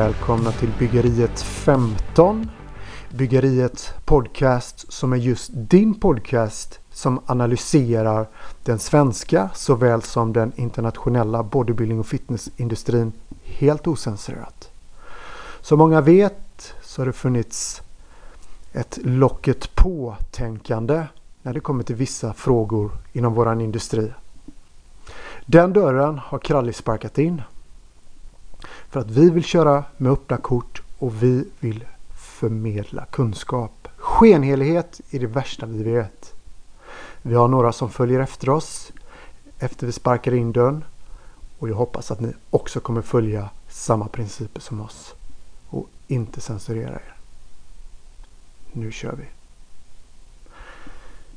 välkomna till Byggeriet 15. Byggeriet podcast som är just din podcast som analyserar den svenska såväl som den internationella bodybuilding och fitnessindustrin helt osensurerat. Som många vet så har det funnits ett locket på-tänkande när det kommer till vissa frågor inom våran industri. Den dörren har Kralli sparkat in. För att vi vill köra med öppna kort och vi vill förmedla kunskap. Skenhelighet är det värsta vi vet. Vi har några som följer efter oss efter vi sparkar in dörren. Och jag hoppas att ni också kommer följa samma principer som oss. Och inte censurera er. Nu kör vi.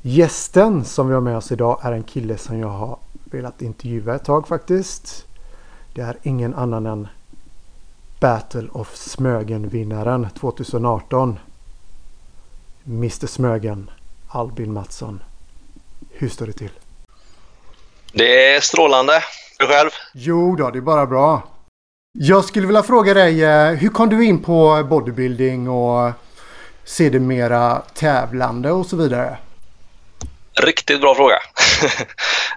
Gästen som vi har med oss idag är en kille som jag har velat intervjua ett tag faktiskt. Det är ingen annan än Battle of Smögen-vinnaren 2018. Mr Smögen, Albin Mattsson. Hur står det till? Det är strålande. Du själv? Jo då, det är bara bra. Jag skulle vilja fråga dig, eh, hur kom du in på bodybuilding och sedermera tävlande och så vidare? Riktigt bra fråga. uh,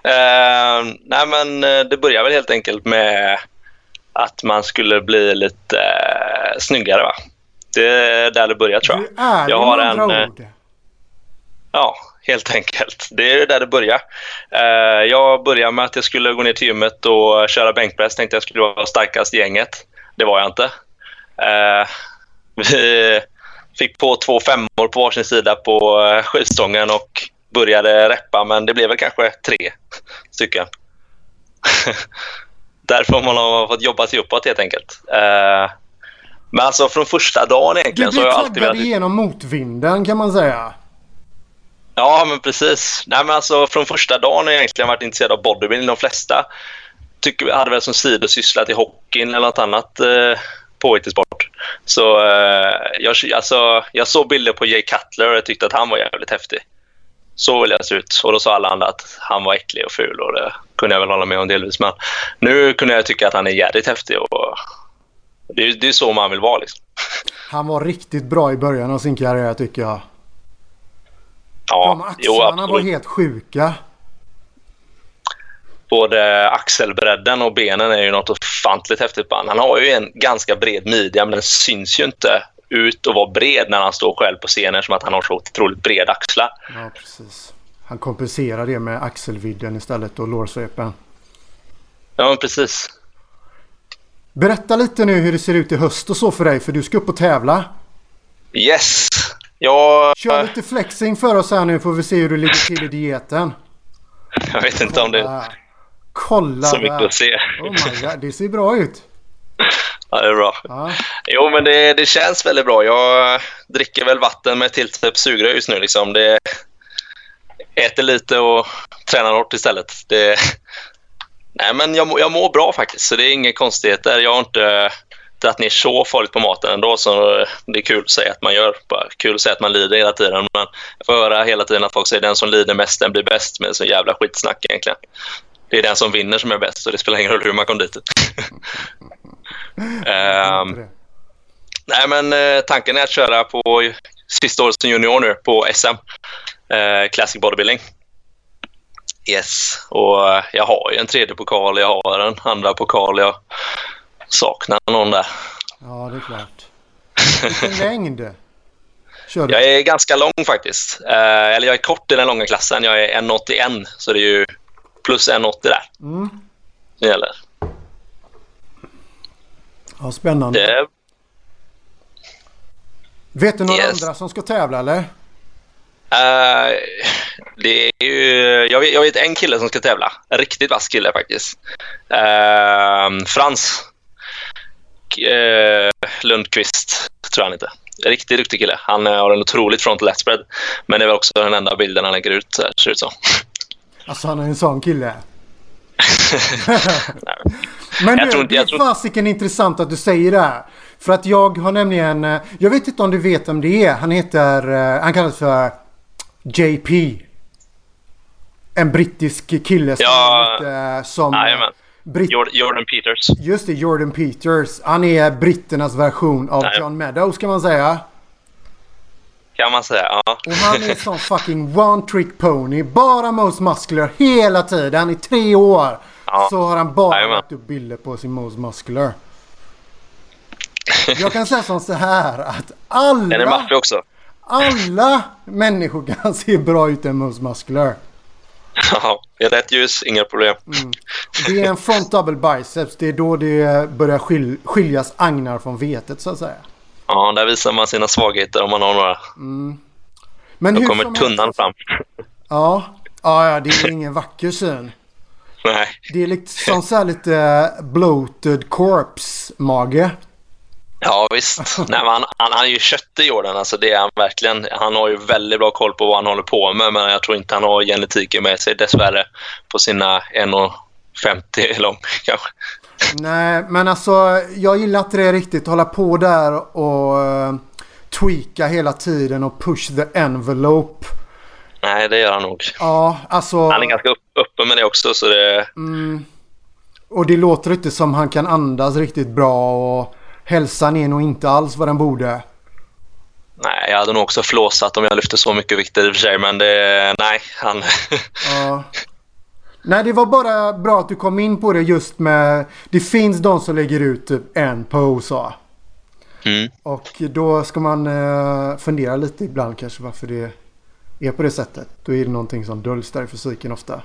nej men eh, det börjar väl helt enkelt med att man skulle bli lite uh, snyggare va? Det är där det börjar tror jag. Du är jag har en, uh, Ja, helt enkelt. Det är där det börjar. Uh, jag började med att jag skulle gå ner till gymmet och köra bänkpress. Tänkte jag skulle vara starkast i gänget. Det var jag inte. vi fick på två femmor på varsin sida på skivstången och började reppa, men det blev väl kanske tre stycken. Därför har man fått jobba sig uppåt helt enkelt. Uh, men alltså från första dagen egentligen så har jag alltid velat... Du igenom motvinden kan man säga. Ja, men precis. Nej, men alltså från första dagen har jag egentligen varit intresserad av bodybuilding. De flesta tycker, hade väl som sidosyssla till hockeyn eller något annat eh, påhittig sport. Så eh, jag, alltså, jag såg bilder på Jay Cutler och jag tyckte att han var jävligt häftig så vill jag se ut. Och då sa alla andra att han var äcklig och ful och det kunde jag väl hålla med om delvis. Men nu kunde jag tycka att han är jävligt häftig och det är, det är så man vill vara liksom. Han var riktigt bra i början av sin karriär tycker jag. Ja, De axlarna jo, var helt sjuka. Både axelbredden och benen är ju något ofantligt häftigt på han. Han har ju en ganska bred midja men den syns ju inte ut och vara bred när han står själv på scenen som att han har så otroligt breda axlar. Ja, precis. Han kompenserar det med axelvidden istället och lårsvepen. Ja, precis. Berätta lite nu hur det ser ut i höst och så för dig, för du ska upp och tävla. Yes! Jag... Kör lite flexing för oss här nu får vi se hur du ligger till i dieten. Jag vet inte Kolla. om det... Kolla Så mycket att se. Oh my God, det ser bra ut. Ja, det är bra. Ja. Jo, men det, det känns väldigt bra. Jag dricker väl vatten med tilltäppt sugrör just nu. Liksom. Det, äter lite och tränar hårt istället. Det, nej, men jag, jag mår bra faktiskt, så det är inga konstigheter. Jag har inte dragit ner så farligt på maten ändå, så det är kul att säga att man gör. Bara kul att säga att man lider hela tiden. Men jag får höra hela tiden att folk säger den som lider mest, den blir bäst. Men så jävla skitsnack egentligen. Det är den som vinner som är bäst, och det spelar ingen roll hur man kom dit. um, nej, men uh, tanken är att köra på sista året som junior nu på SM, eh, Classic Bodybuilding. Yes, och uh, jag har ju en tredje pokal, jag har en andra pokal, jag saknar någon där. Ja, det är klart. Vilken längd kör du? Jag är ganska lång faktiskt. eller jag är kort i den långa klassen, jag är 1,81 så det är ju plus 1,80 där. Mm. Det gäller. Ja, spännande. Det... Vet du några yes. andra som ska tävla eller? Uh, det är ju, jag, vet, jag vet en kille som ska tävla. En riktigt vass kille faktiskt. Uh, Frans uh, Lundqvist, tror jag han heter. Riktigt duktig kille. Han har en otroligt frontal spread. Men det är väl också den enda bilden han lägger ut, ser ut som. Alltså han är en sån kille? Men jag du, det är tror... fasiken intressant att du säger det här. För att jag har nämligen, eh, jag vet inte om du vet om det är. Han heter, eh, han kallas för JP. En brittisk kille som, ja, lite, som Brit Jordan Peters. Just det, Jordan Peters. Han är britternas version av Nej. John Meadows kan man säga. Kan man säga, ja. Och han är sån fucking one trick pony. Bara most muscular hela tiden i tre år. Ja. Så har han bara lagt upp bilder på sin most muscular. Jag kan säga som så här att alla... Den är maffig också. Alla människor kan se bra ut än most muscular. Ja, i rätt ljus, inga problem. Mm. Det är en front double biceps. Det är då det börjar skil skiljas agnar från vetet så att säga. Ja, där visar man sina svagheter om man har några. Mm. Men då kommer tunnan helst... fram. Ja. ja, det är ingen vacker syn. Nej. Det är liksom så här lite bloated corpse-mage. Ja visst. Nej, han, han, han är ju köttig Jordan. Alltså det är han verkligen. Han har ju väldigt bra koll på vad han håller på med men jag tror inte han har genetiken med sig dessvärre på sina 1,50 lång kanske. Nej, men alltså jag gillar inte det riktigt. Hålla på där och uh, tweaka hela tiden och push the envelope. Nej, det gör han nog. Ja, alltså... Han är ganska upp, öppen med det också så det... Mm. Och det låter inte som han kan andas riktigt bra och hälsan är nog inte alls vad den borde. Nej, jag hade nog också flåsat om jag lyfte så mycket vikt i och för sig, men det... Nej, han... ja. Nej, det var bara bra att du kom in på det just med... Det finns de som lägger ut typ en pose. Mm. Och då ska man uh, fundera lite ibland kanske varför det är på det sättet. Då är det någonting som döljs där i fysiken ofta.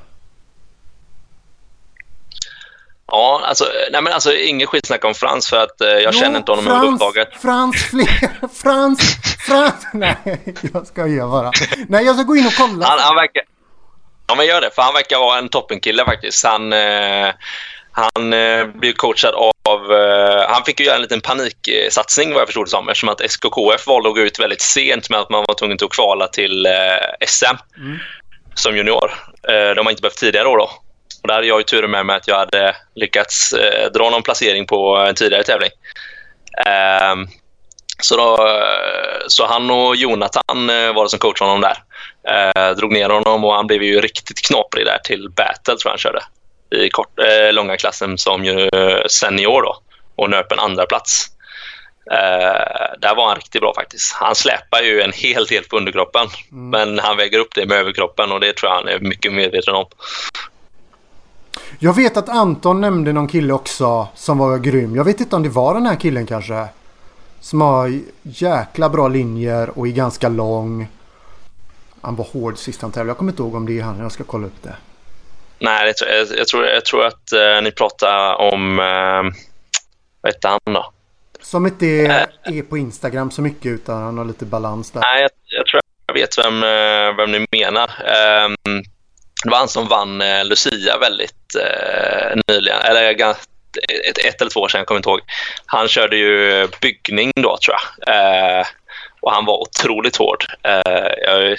Ja, alltså, nej men alltså inget skitsnack om Frans för att eh, jag jo, känner inte honom överhuvudtaget. Frans, fler, Frans, Frans, nej jag ska ge bara. Nej jag ska gå in och kolla. Han, han verkar, ja men gör det för han verkar vara en toppenkille faktiskt. Han, eh, han eh, blev coachad av, eh, han fick ju göra en liten paniksatsning vad jag förstod det som eftersom att SKKF valde att gå ut väldigt sent med att man var tvungen att kvala till eh, SM mm. som junior. Eh, de har inte behövt tidigare år då. Och där hade jag ju turen med mig att jag hade lyckats eh, dra någon placering på en tidigare tävling. Eh, så, då, så han och Jonathan var det som coachade honom där. Eh, drog ner honom och han blev ju riktigt knaprig där till battle tror jag han körde. I kort, eh, långa klassen som ju senior då och nöp en andra plats. Uh, där var han riktigt bra faktiskt. Han släpar ju en hel del på underkroppen. Mm. Men han väger upp det med överkroppen och det tror jag han är mycket medveten om. Jag vet att Anton nämnde någon kille också som var grym. Jag vet inte om det var den här killen kanske. Som har jäkla bra linjer och är ganska lång. Han var hård sist han tävlade. Jag kommer inte ihåg om det är han. Jag ska kolla upp det. Nej, jag, jag, tror, jag tror att uh, ni pratar om... Uh, vad heter han då? Som inte är, uh, är på Instagram så mycket utan han har lite balans där. Nej, jag, jag tror jag vet vem, vem ni menar. Um, det var han som vann eh, Lucia väldigt eh, nyligen, eller ett, ett eller två år sedan, jag kommer inte ihåg. Han körde ju byggning då tror jag. Eh, och han var otroligt hård. Eh, jag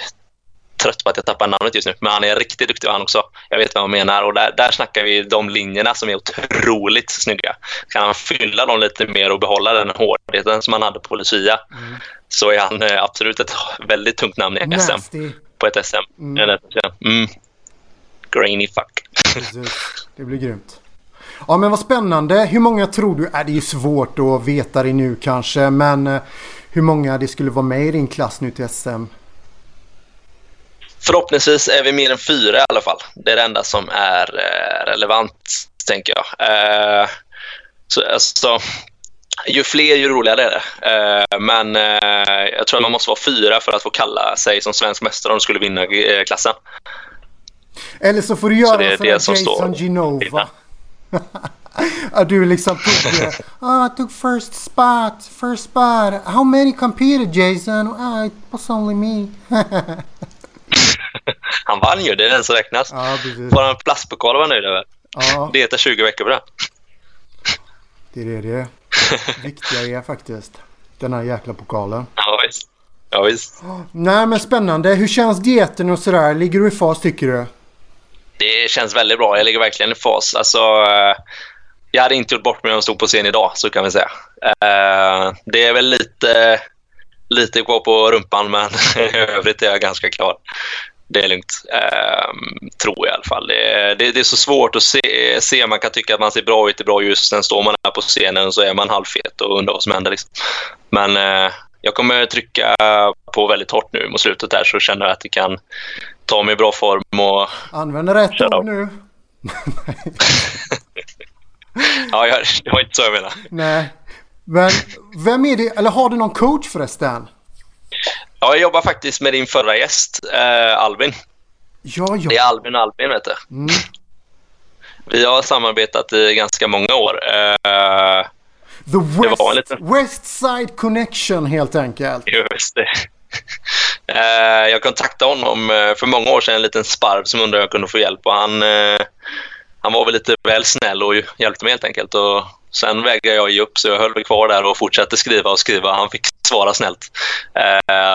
trött på att jag tappar namnet just nu, men han är riktigt duktig han också. Jag vet vad jag menar och där, där snackar vi de linjerna som är otroligt snygga. Kan han fylla dem lite mer och behålla den hårdheten som han hade på Lucia mm. så är han eh, absolut ett väldigt tungt namn i SM. På ett SM. Mm. Mm grainy fuck. Precis. Det blir grymt. Ja men vad spännande. Hur många tror du? Äh, det är ju svårt att veta det nu kanske. Men eh, hur många det skulle vara med i din klass nu till SM? Förhoppningsvis är vi mer än fyra i alla fall. Det är det enda som är eh, relevant, tänker jag. Eh, så, alltså, ju fler, ju roligare är det. Eh, men jag tror att man måste vara fyra för att få kalla sig som svensk mästare om du skulle vinna klassen. Eller så får du göra så det, Jason står. Genova. att du liksom tog det. Oh, I took first spot, first spot. How many competed Jason? Oh, it was only me. han vann ju, det är den som räknas. Ja, Bara en plastpokal var nöjd över. Ja. Det heter 20 veckor på det. Det är det det viktiga är faktiskt. Den här jäkla pokalen. Ja visst. Ja, visst. Nej men spännande. Hur känns dieten och sådär? Ligger du i fas tycker du? Det känns väldigt bra. Jag ligger verkligen i fas. Alltså, eh, jag hade inte gjort bort mig om jag stod på scen idag, så kan vi säga. Eh, det är väl lite, lite kvar på rumpan, men i övrigt är jag ganska klar. Det är lugnt. Um, tror jag i alla fall. Det, det, det, är så svårt att se, se. Man kan tycka att man ser bra ut i bra ljus. Sen står man här på scenen och så är man halvfet och undrar vad som händer. Liksom. Men uh, jag kommer trycka på väldigt hårt nu mot slutet här så känner jag att det kan ta mig i bra form och... Använder rätt ord nu. ja, jag, det var inte så jag menade. Nej. Men vem är det? Eller har du någon coach förresten? Ja, jag jobbar faktiskt med din förra gäst, eh, Albin. Ja, ja. Det är Albin Albin, vet du. Mm. Vi har samarbetat i ganska många år. Eh, The West, liten... West Side Connection helt enkelt. Just det. Eh, jag kontaktade honom eh, för många år sedan, en liten sparv som undrade om jag kunde få hjälp. Och han, eh, han var väl lite väl snäll och hjälpte mig helt enkelt. Och sen vägrade jag ge upp så jag höll kvar där och fortsatte skriva och skriva. Han fick svara snällt.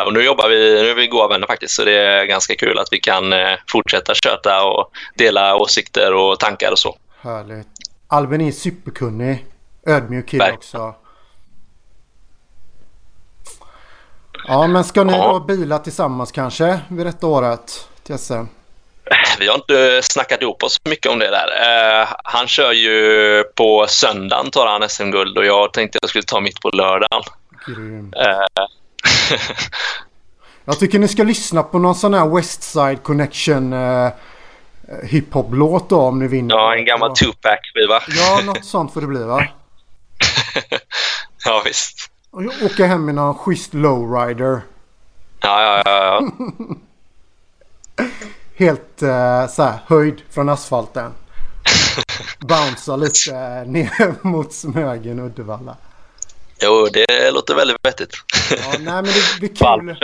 och nu jobbar vi, nu är vi goda vänner faktiskt så det är ganska kul att vi kan fortsätta köta och dela åsikter och tankar och så. Härligt. Albin är superkunnig. Ödmjuk kille också. Ja, men ska ni ja. då bila tillsammans kanske vid detta året till SM? Vi har inte snackat ihop oss mycket om det där. Uh, han kör ju på söndagen tar han SM-guld och jag tänkte att jag skulle ta mitt på lördagen. Uh. jag tycker ni ska lyssna på någon sån här Westside Connection uh, hiphop-låt då om ni vinner. Ja, en gammal Tupac-skiva. Ja, något sånt får det bli va? ja, visst. Och åka hem med någon schysst lowrider. Ja, ja, ja. ja. Helt uh, så här, höjd från asfalten. Bouncea lite uh, ner mot Smögen, Uddevalla. Jo, det låter väldigt vettigt. ja, nej, men det blir kul.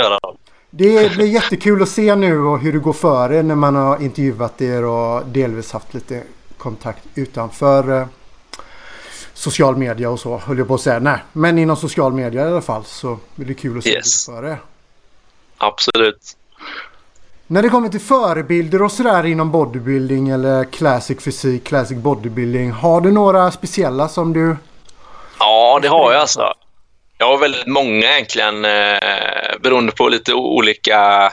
Det blir jättekul att se nu och hur det går för er när man har intervjuat er och delvis haft lite kontakt utanför uh, social media och så höll jag på att säga. Nej, men inom social media i alla fall så blir det kul att se yes. för det. Absolut. När det kommer till förebilder och sådär inom bodybuilding eller classic fysik, classic bodybuilding. Har du några speciella som du... Ja, det har jag alltså. Jag har väldigt många egentligen eh, beroende på lite olika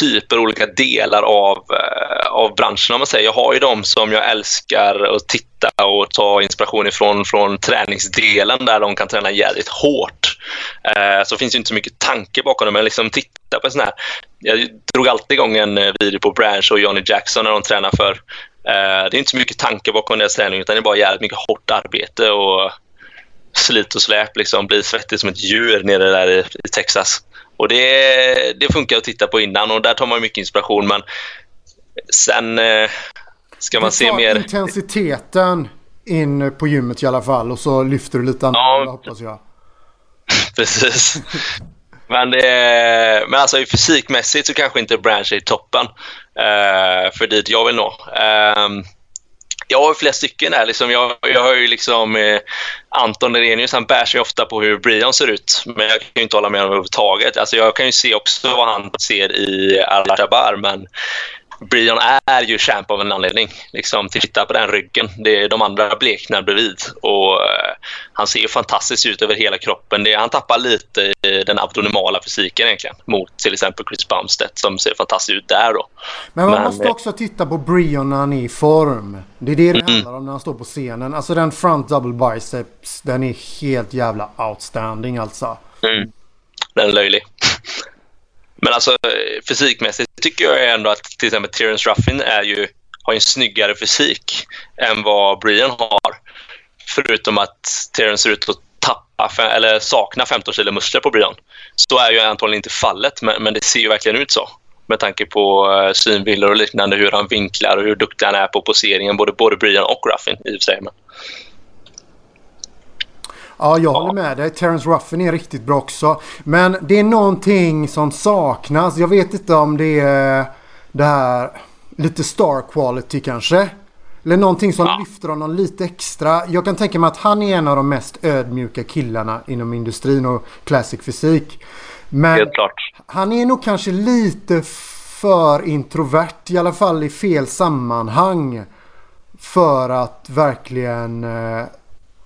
typer, olika delar av, eh, av branschen om man säger. Jag har ju de som jag älskar att titta och ta inspiration ifrån från träningsdelen där de kan träna jävligt hårt. Eh, så finns ju inte så mycket tanke bakom det, men liksom titta på sån här. Jag drog alltid igång en eh, video på Branch och Johnny Jackson när de tränar för. Eh, det är inte så mycket tanke bakom deras träning utan det är bara jävligt mycket hårt arbete och slit och släp. Liksom, bli svettig som ett djur nere där i, i Texas. Och det, det funkar att titta på innan och där tar man mycket inspiration. Men sen eh, ska man se mer... intensiteten in på gymmet i alla fall och så lyfter du lite annorlunda ja, hoppas jag. Precis. Men, det, men alltså fysikmässigt så kanske inte Branch är i toppen uh, för dit jag vill nå. Um, jag har flera stycken där. Liksom, jag, jag har ju liksom eh, Anton Nerenius, han bär sig ofta på hur Brian ser ut. Men jag kan ju inte hålla med honom överhuvudtaget. Alltså, jag kan ju se också vad han ser i Al-Jabbar, men Brian är ju champ av en anledning. Liksom, titta på den ryggen. Det är de andra bleknar bredvid. Och, uh, han ser ju fantastiskt ut över hela kroppen. Det, han tappar lite i den abdominala fysiken egentligen mot till exempel Chris Bumstead som ser fantastiskt ut där. Då. Men man Men, måste också titta på Brian när han är i form. Det är det det mm. handlar om när han står på scenen. Alltså den front double biceps, den är helt jävla outstanding alltså. Mm. Den är löjlig. Men alltså fysikmässigt tycker jag ändå att till exempel Terence Ruffin är ju, har en snyggare fysik än vad Brian har. Förutom att Terence ser ut att tappa eller sakna 15 kilo muskler på Brian. Så är ju antagligen inte fallet, men, men det ser ju verkligen ut så. Med tanke på uh, synvillor och liknande, hur han vinklar och hur duktig han är på poseringen, både, både Brian och Ruffin i och för sig. Men... Ja, jag håller med dig. Terence Ruffin är riktigt bra också. Men det är någonting som saknas. Jag vet inte om det är det här lite star quality kanske. Eller någonting som ja. lyfter honom lite extra. Jag kan tänka mig att han är en av de mest ödmjuka killarna inom industrin och classic fysik. Men han är nog kanske lite för introvert. I alla fall i fel sammanhang. För att verkligen eh,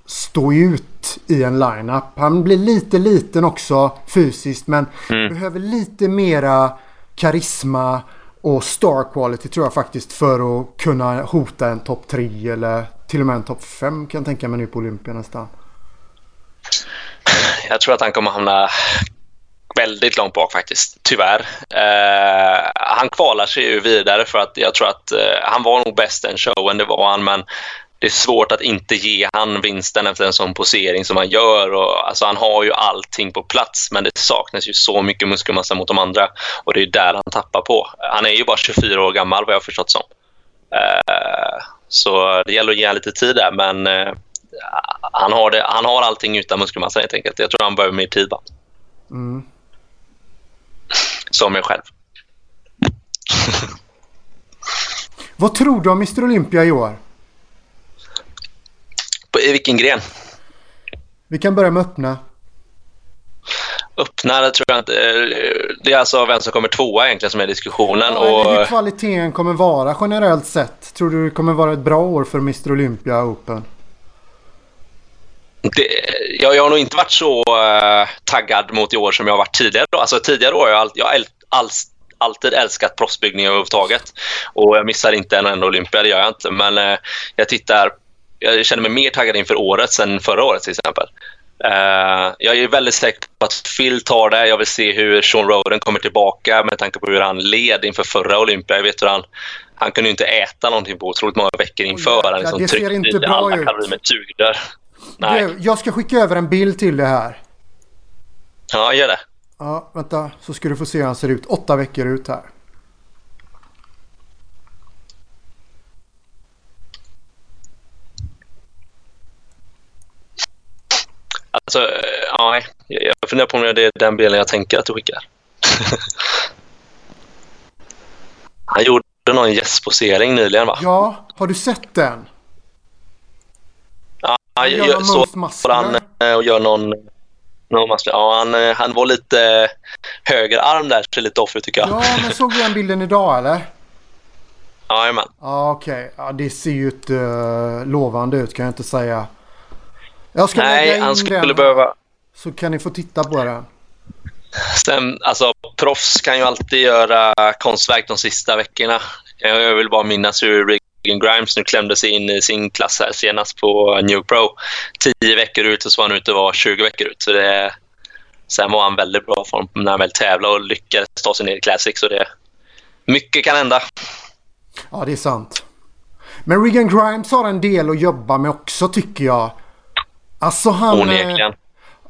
stå ut i en lineup. Han blir lite liten också fysiskt men mm. behöver lite mera karisma och star quality tror jag faktiskt för att kunna hota en topp 3 eller till och med en topp 5 kan jag tänka mig nu på Olympia nästan. Jag tror att han kommer hamna väldigt långt bak faktiskt, tyvärr. Eh, han kvalar sig ju vidare för att jag tror att eh, han var nog bäst den showen, det var han, men det är svårt att inte ge han vinsten efter en sån posering som han gör. Och, alltså, han har ju allting på plats, men det saknas ju så mycket muskelmassa mot de andra. Och det är där han tappar på. Han är ju bara 24 år gammal vad jag har förstått som. Eh, så det gäller att ge honom lite tid där, men eh, han, har det, han har allting utan muskelmassa helt enkelt. Jag tror han behöver mer tid bara. Mm. Som jag själv. Vad tror du om Mr Olympia i år? I vilken gren? Vi kan börja med öppna. Öppna, det tror jag inte. Det är alltså vem som kommer tvåa egentligen som är diskussionen. Ja, och... Hur kvaliteten kommer vara generellt sett. Tror du det kommer vara ett bra år för Mr Olympia Open? Det, jag, jag har nog inte varit så uh, taggad mot i år som jag har varit tidigare. Alltså, tidigare år har jag, all, jag all, all, alltid älskat proffsbyggning överhuvudtaget. Och jag missar inte en enda Olympia, det gör jag inte. Men uh, jag tittar jag känner mig mer taggad inför året än förra året till exempel. Uh, jag är väldigt säker på att Phil tar det. Jag vill se hur Sean Roden kommer tillbaka med tanke på hur han led inför förra Olympia. Jag vet hur han, han kunde inte äta någonting på otroligt många veckor inför. han liksom det ser inte bra alla kalorier med tuglar. Jag ska skicka över en bild till det här. Ja, gör det. Ja, vänta. Så ska du få se hur han ser ut. Åtta veckor ut här. Alltså, ja, jag funderar på om det är den bilden jag tänker att du skickar. Han gjorde någon gästposering nyligen va? Ja, har du sett den? Ja, han gör, så han eh, och gör någon, någon. Ja, han, eh, han var lite höger arm där, ser lite off ut tycker jag. Ja, men såg du den bilden idag eller? Jajamän. Ja, okej. Okay. Ja, det ser ju inte lovande ut kan jag inte säga. Jag ska Nej, han skulle den, behöva... Så kan ni få titta på den. Stäm, alltså, proffs kan ju alltid göra konstverk de sista veckorna. Jag vill bara minnas hur Regan Grimes nu klämde sig in i sin klass här senast på New Pro. Tio veckor ut och så var han ute var 20 veckor ut. Så det, sen var han väldigt bra form när han väl tävlade och lyckades ta sig ner i Classic. Så det, mycket kan hända. Ja, det är sant. Men Regan Grimes har en del att jobba med också tycker jag. Alltså han... Onekligen.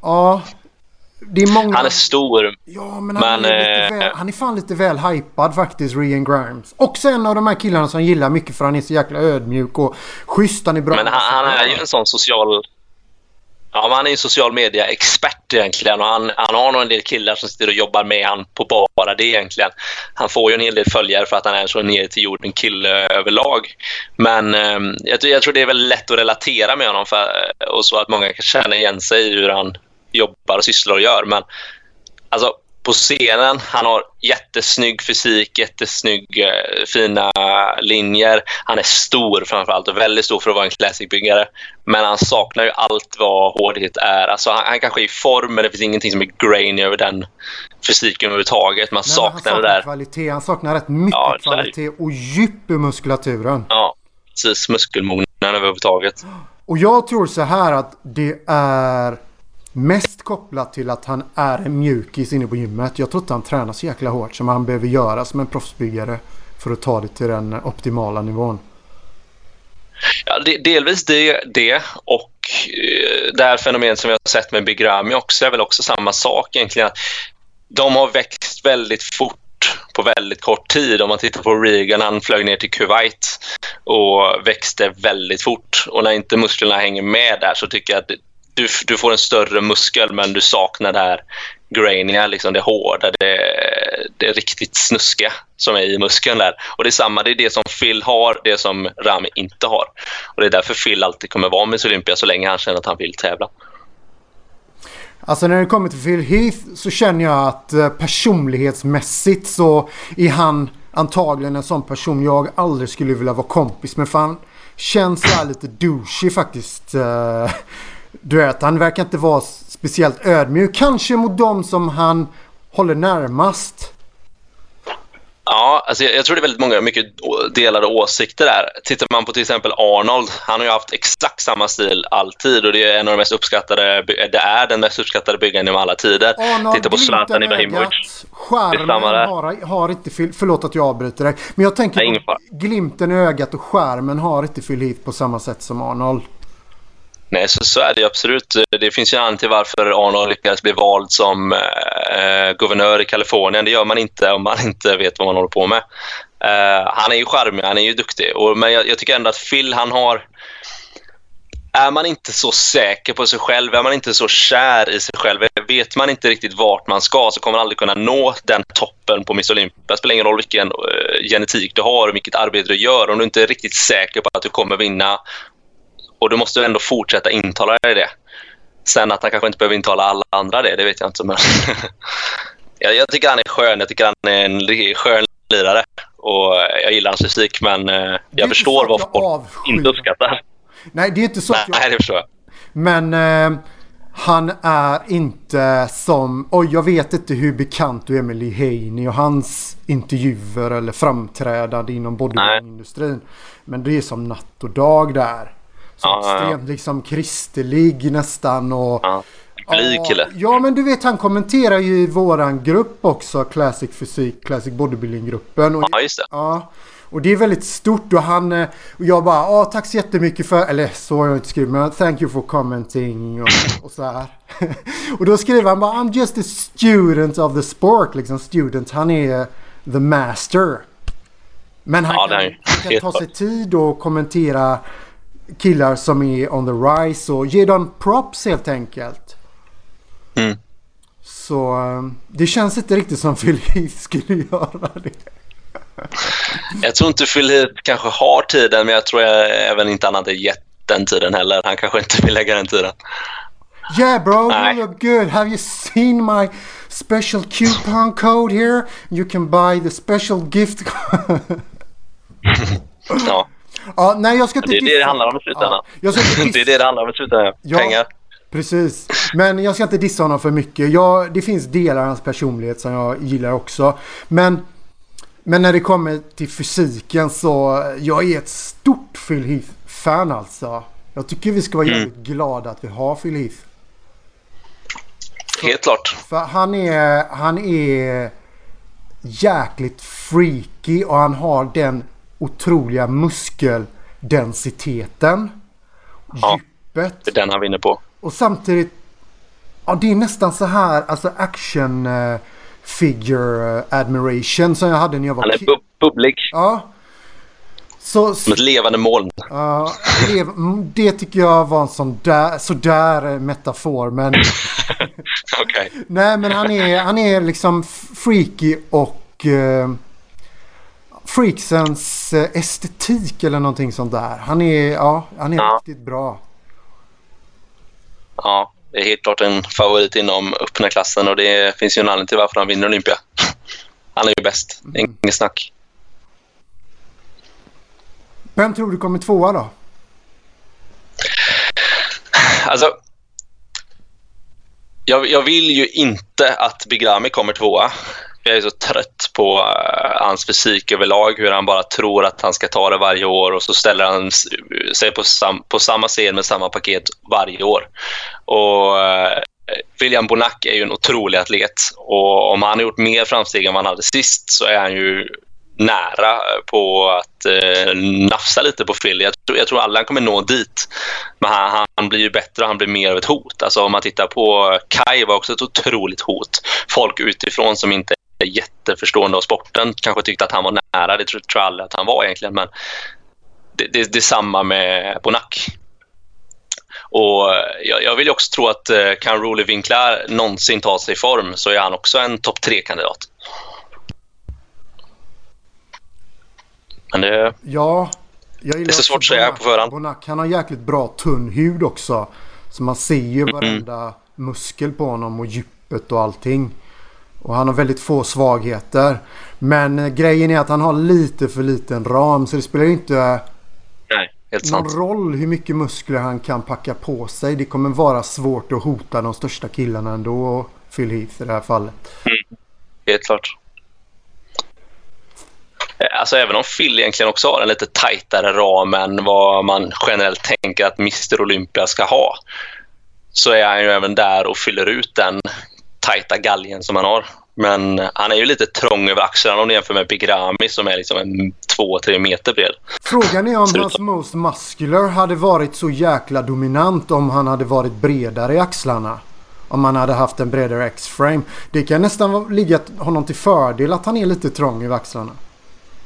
Ja. Det är många... Han är stor. Ja, men han, men, är, lite väl, han är fan lite väl hypad faktiskt, Rian Grimes. Också en av de här killarna som gillar mycket för han är så jäkla ödmjuk och schysst. Han är bra. Men han, han är ju en sån social Ja, han är en social media-expert egentligen och han, han har nog en del killar som sitter och jobbar med han på bara det egentligen. Han får ju en hel del följare för att han är så ner till jorden kille överlag. Men eh, jag, jag, tror det är väl lätt att relatera med honom för, och så att många kan känna igen sig i hur han jobbar och sysslar och gör. Men alltså, på scenen. Han har jättesnygg fysik, jättesnygg, eh, fina linjer. Han är stor framförallt och väldigt stor för att vara en classic-byggare. Men han saknar ju allt vad hårdhet är. Alltså han, han kanske är i form, men det finns ingenting som är grainy över den fysiken överhuvudtaget. Man Nej, saknar, han saknar det där. Kvalitet. Han saknar rätt mycket ja, kvalitet och djup i muskulaturen. Ja, precis. Muskelmognaden överhuvudtaget. Och jag tror så här att det är Mest kopplat till att han är en mjukis inne på gymmet. Jag tror inte han tränar så jäkla hårt som han behöver göra som en proffsbyggare. För att ta det till den optimala nivån. Ja, delvis det, det och eh, det här fenomenet som vi har sett med Big Ramy också är väl också samma sak egentligen. De har växt väldigt fort på väldigt kort tid. Om man tittar på Regan, han flög ner till Kuwait och växte väldigt fort. Och när inte musklerna hänger med där så tycker jag att du, du får en större muskel men du saknar det här grainiga, liksom det hårda, det, det riktigt snuskiga som är i muskeln där. Och det är samma, det är det som Phil har, det som Rami inte har. Och det är därför Phil alltid kommer vara med Olympia så länge han känner att han vill tävla. Alltså när det kommer till Phil Heath så känner jag att eh, personlighetsmässigt så är han antagligen en sån person jag aldrig skulle vilja vara kompis med. För han känns så lite douchey faktiskt. Eh, Eh, du vet, han verkar inte vara speciellt ödmjuk. Kanske mot dem som han håller närmast. Ja, alltså jag, jag, tror det är väldigt många mycket delade åsikter där. Tittar man på till exempel Arnold, han har ju haft exakt samma stil alltid och det är en av de mest uppskattade, det är den mest uppskattade byggaren genom alla tider. Arnold, Titta på Zlatan Ibrahimovic. Skärmen har, har inte Phil, förlåt att jag avbryter dig, men jag tänker på glimten i ögat och skärmen har inte Phil Heath på samma sätt som Arnold. Nej, så, så är det absolut. Det finns ju en anledning till varför Arnold lyckades bli vald som eh, guvernör i Kalifornien. Det gör man inte om man inte vet vad man håller på med. Eh, han är ju charmig, han är ju duktig. Och, men jag, jag, tycker ändå att Phil, han har... Är man inte så säker på sig själv, är man inte så kär i sig själv, vet man inte riktigt vart man ska så kommer man aldrig kunna nå den toppen på Miss Olympia. Det spelar ingen roll vilken eh, genetik du har och vilket arbete du gör. Om du inte är riktigt säker på att du kommer vinna och du måste ändå fortsätta intala dig det. Sen att han kanske inte behöver intala alla andra det, det vet jag inte. Men jag, jag, tycker han är skön. Jag tycker han är en skön lirare. Och jag gillar hans musik, men eh, jag förstår vad folk inte uppskattar. Nej, det är inte så Nej, jag... det förstår jag. Men eh, han är inte som... Oj, jag vet inte hur bekant du är med Lee Haney och hans intervjuer eller framträdande inom bodybuildingindustrin. Men det är som natt och dag där. Så ja, extremt ja. liksom kristelig nästan och... Ja. Blyg kille. Ja men du vet han kommenterar ju i våran grupp också. Classic Fysik, Classic Bodybuilding-gruppen. Ja just det. Ja. Och det är väldigt stort och han... Eh, och jag bara, ja tack så jättemycket för... Eller så har jag inte skrivit men thank you for commenting och, och så här. och då skriver han bara, I'm just a student of the sport. Liksom student, han är the master. Men han, ja, kan, han kan ta sig tid och kommentera killar som är on the rise och ge dem props helt enkelt. Mm. Så eh, det känns inte riktigt som Phil Heath skulle göra det. Jag tror inte Phil Heath kanske har tiden men jag tror jag, även inte han hade gett den tiden heller. Han kanske inte vill lägga den tiden. Yeah bro, Nej. you look good. Have you seen my special coupon code here? You can buy the special gift ja. Ja, nej jag ska inte Det är det det handlar om i slutändan. Ja, det är det det handlar om i slutändan. Ja, Pengar. Precis. Men jag ska inte dissa honom för mycket. Jag, det finns delar av hans personlighet som jag gillar också. Men, men när det kommer till fysiken så jag är ett stort Phil Heath-fan alltså. Jag tycker vi ska vara mm. jävligt glada att vi har Phil Heath. Helt klart. För han är, han är jäkligt freaky och han har den otroliga muskeldensiteten. Ja, djupet. Det är den han vinner på. Och samtidigt, ja det är nästan så här, alltså action uh, figure uh, admiration som jag hade när jag var Han är bub bubblig. Ja. Så, Som ett levande moln. Ja, uh, det tycker jag var en sån där, sådär eh, metafor. Men... okay. Nej, men han är, han är liksom freaky och... Uh, freaksens eh, estetik eller någonting sånt där. Han är, ja, han är ja. riktigt bra. Ja, det är helt klart en favorit inom öppna klassen och det finns ju en anledning till varför han vinner Olympia. Han är ju bäst, mm. inget snack. Vem tror du kommer tvåa då? Alltså, jag, jag vill ju inte att Bigrami kommer tvåa jag är så trött på uh, hans fysik överlag. Hur han bara tror att han ska ta det varje år och så ställer han sig på, sam på samma scen med samma paket varje år. Och uh, William Bonac är ju en otrolig atlet och om han har gjort mer framsteg än vad han hade sist så är han ju nära på att eh, nafsa lite på Phil. Jag tror, jag tror alla kommer nå dit. Men han, han blir ju bättre och han blir mer av ett hot. Alltså om man tittar på Kai var också ett otroligt hot. Folk utifrån som inte jätteförstående av sporten kanske tyckte att han var nära. Det tror jag aldrig att han var egentligen. Men det, det, det är samma med Bonac. Och jag, jag vill också tro att eh, kan Roly Winkler någonsin ta sig i form så är han också en topp tre-kandidat. Men det, ja, jag det är så svårt att säga på förhand. Bonac, han har jäkligt bra tunn hud också. Så man ser ju varenda mm. muskel på honom och djupet och allting. Och han har väldigt få svagheter. Men eh, grejen är att han har lite för liten ram så det spelar inte Nej, helt någon sant. roll hur mycket muskler han kan packa på sig. Det kommer vara svårt att hota de största killarna ändå. Phil Heath i det här fallet. Mm, helt klart. alltså även om Phil egentligen också har en lite tajtare ram än vad man generellt tänker att Mr Olympia ska ha så är han ju även där och fyller ut den tajta galgen som han har. Men han är ju lite trång över axlarna om du jämför med Big Rami som är liksom en 2-3 meter bred. Frågan är om hans Most Muscular hade varit så jäkla dominant om han hade varit bredare i axlarna. Om han hade haft en bredare X-frame. Det kan nästan ligga honom till fördel att han är lite trång i axlarna.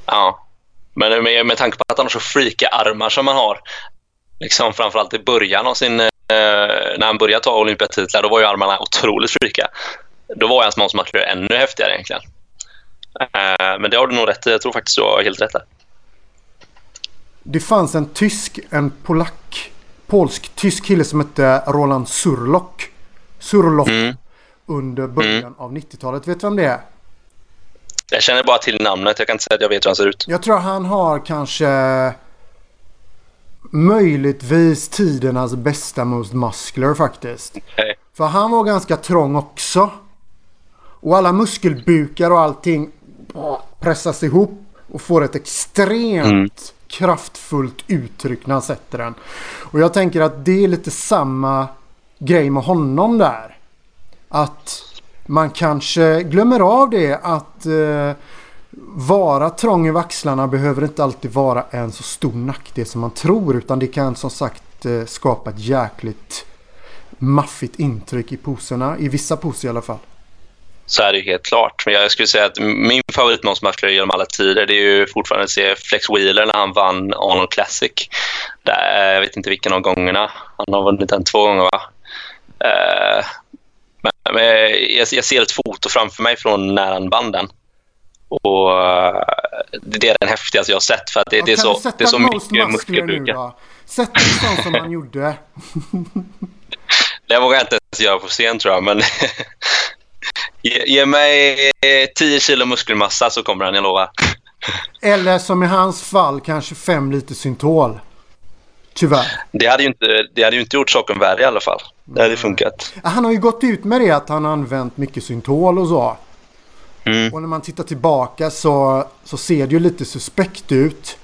Ja, men med, med tanke på att han har så freaka armar som han har. Liksom framförallt i början av sin... Eh, när han började ta olympiatitlar, då var ju armarna otroligt freaka. Då var hans målsmakare ännu häftigare egentligen. Eh, men det har du nog rätt i. Jag tror faktiskt du har helt rätt där. Det fanns en tysk, en polack, polsk-tysk kille som hette Roland Surlock. Surlock. Mm. Under början mm. av 90-talet. Vet du vem det är? Jag känner bara till namnet. Jag kan inte säga att jag vet hur han ser ut. Jag tror han har kanske möjligtvis tidernas bästa Most Muscular faktiskt. Okay. För han var ganska trång också. Och alla muskelbukar och allting pressas ihop och får ett extremt mm. kraftfullt uttryck när han sätter den. Och jag tänker att det är lite samma grej med honom där. Att man kanske glömmer av det att eh, vara trång i axlarna behöver inte alltid vara en så stor nackdel som man tror. Utan det kan som sagt eh, skapa ett jäkligt maffigt intryck i poserna. I vissa poser i alla fall. Så är det helt klart. Men jag skulle säga att min favoritmålsmatchare genom alla tider det är ju fortfarande att se Flex Wheeler när han vann Arnold Classic. Där, eh, jag vet inte vilken av gångerna. Han har vunnit den två gånger va? Uh, men, men jag, jag, ser ett foto framför mig från när han vann den. Och uh, det är den häftigaste jag har sett för att det, ja, det är så, det är så mycket muskelbukar. Sätt en sån som han gjorde. det vågar jag inte ens göra på scen tror jag, men ge, ge, mig 10 kilo muskelmassa så kommer han, jag lovar. Eller som i hans fall, kanske 5 liter syntol. Tyvärr. Det hade ju inte, det hade ju inte gjort saken värre i alla fall. Det hade funkat. Han har ju gått ut med det att han har använt mycket syntol och så. Mm. Och när man tittar tillbaka så, så ser det ju lite suspekt ut.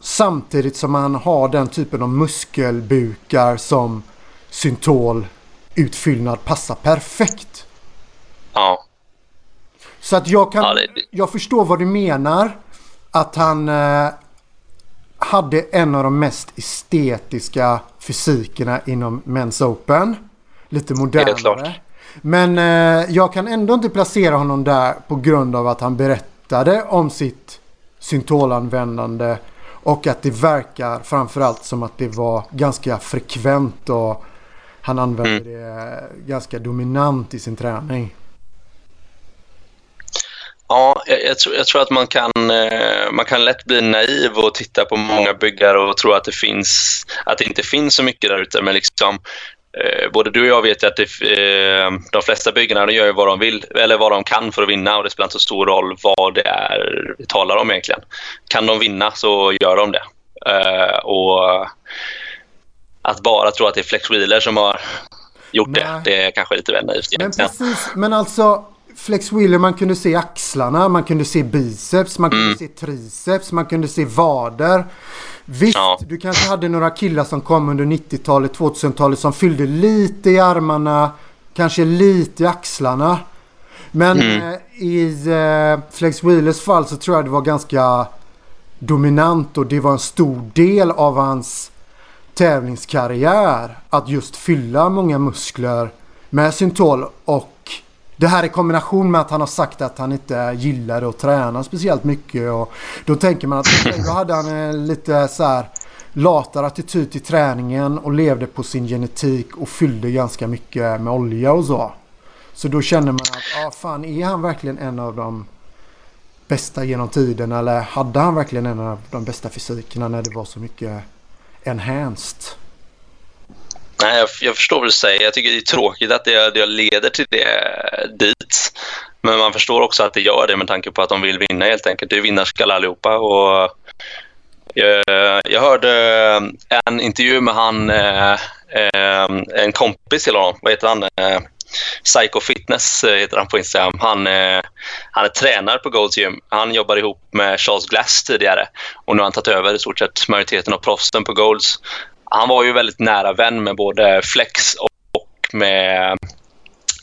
Samtidigt som han har den typen av muskelbukar som syntol utfyllnad passar perfekt. Ja. Så att jag kan... Ja, det... Jag förstår vad du menar. Att han eh, hade en av de mest estetiska fysikerna inom Men's Open. Lite modernare. Men eh, jag kan ändå inte placera honom där på grund av att han berättade om sitt syntolanvändande och att det verkar framförallt som att det var ganska frekvent och han använde mm. det ganska dominant i sin träning. Ja, jag, jag, tror, jag, tror, att man kan, eh, man kan lätt bli naiv och titta på många byggare och tro att det, finns, att det inte finns så mycket där ute. Men liksom, eh, både du och jag vet att det, eh, de flesta byggarna gör vad de vill eller vad de kan för att vinna och det spelar inte så stor roll vad det är vi talar om egentligen. Kan de vinna så gör de det. Eh, och att bara tro att det är Flex Wheeler som har gjort Nej. det, det är kanske lite väl naivt. Men precis, men alltså Flex Wheeler man kunde se axlarna, man kunde se biceps, man kunde mm. se triceps, man kunde se vader. Visst, ja. du kanske hade några killar som kom under 90-talet, 2000-talet som fyllde lite i armarna, kanske lite i axlarna. Men mm. eh, i eh, Flex Wheelers fall så tror jag det var ganska dominant och det var en stor del av hans tävlingskarriär att just fylla många muskler med syntol och det här i kombination med att han har sagt att han inte gillade att träna speciellt mycket. Och då tänker man att då hade han lite så här latare attityd till träningen och levde på sin genetik och fyllde ganska mycket med olja och så. Så då känner man att, ah, fan är han verkligen en av de bästa genom tiden eller hade han verkligen en av de bästa fysikerna när det var så mycket enhanced? Nej, jag, jag, förstår vad du säger. Jag tycker det är tråkigt att det, det leder till det dit. Men man förstår också att det gör det med tanke på att de vill vinna helt enkelt. Det är vinnarskalle allihopa. Och jag, jag hörde eh, en intervju med han, eh, eh, en kompis till honom. Vad heter han? Psycho Fitness heter han på Instagram. Han, han är tränare på Golds Gym. Han jobbar ihop med Charles Glass tidigare och nu har han tagit över i stort sett majoriteten av proffsen på Golds. Han var ju väldigt nära vän med både Flex och med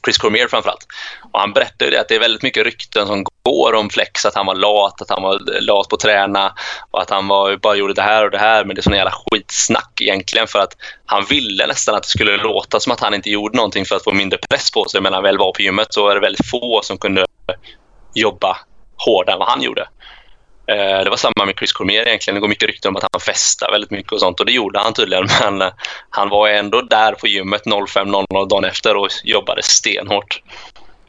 Chris Cormier framförallt. Och han berättade att det är väldigt mycket rykten som går om Flex, att han var lat, att han var lat på att träna och att han var, bara gjorde det här och det här. Men det är sån jävla skitsnack egentligen för att han ville nästan att det skulle låta som att han inte gjorde någonting för att få mindre press på sig. Men när han väl var på gymmet så är det väldigt få som kunde jobba hårdare än vad han gjorde. Eh, det var samma med Chris Cormier egentligen. Det går mycket rykten om att han festade väldigt mycket och sånt och det gjorde han tydligen. Men eh, han var ändå där på gymmet 05.00 dagen efter och jobbade stenhårt.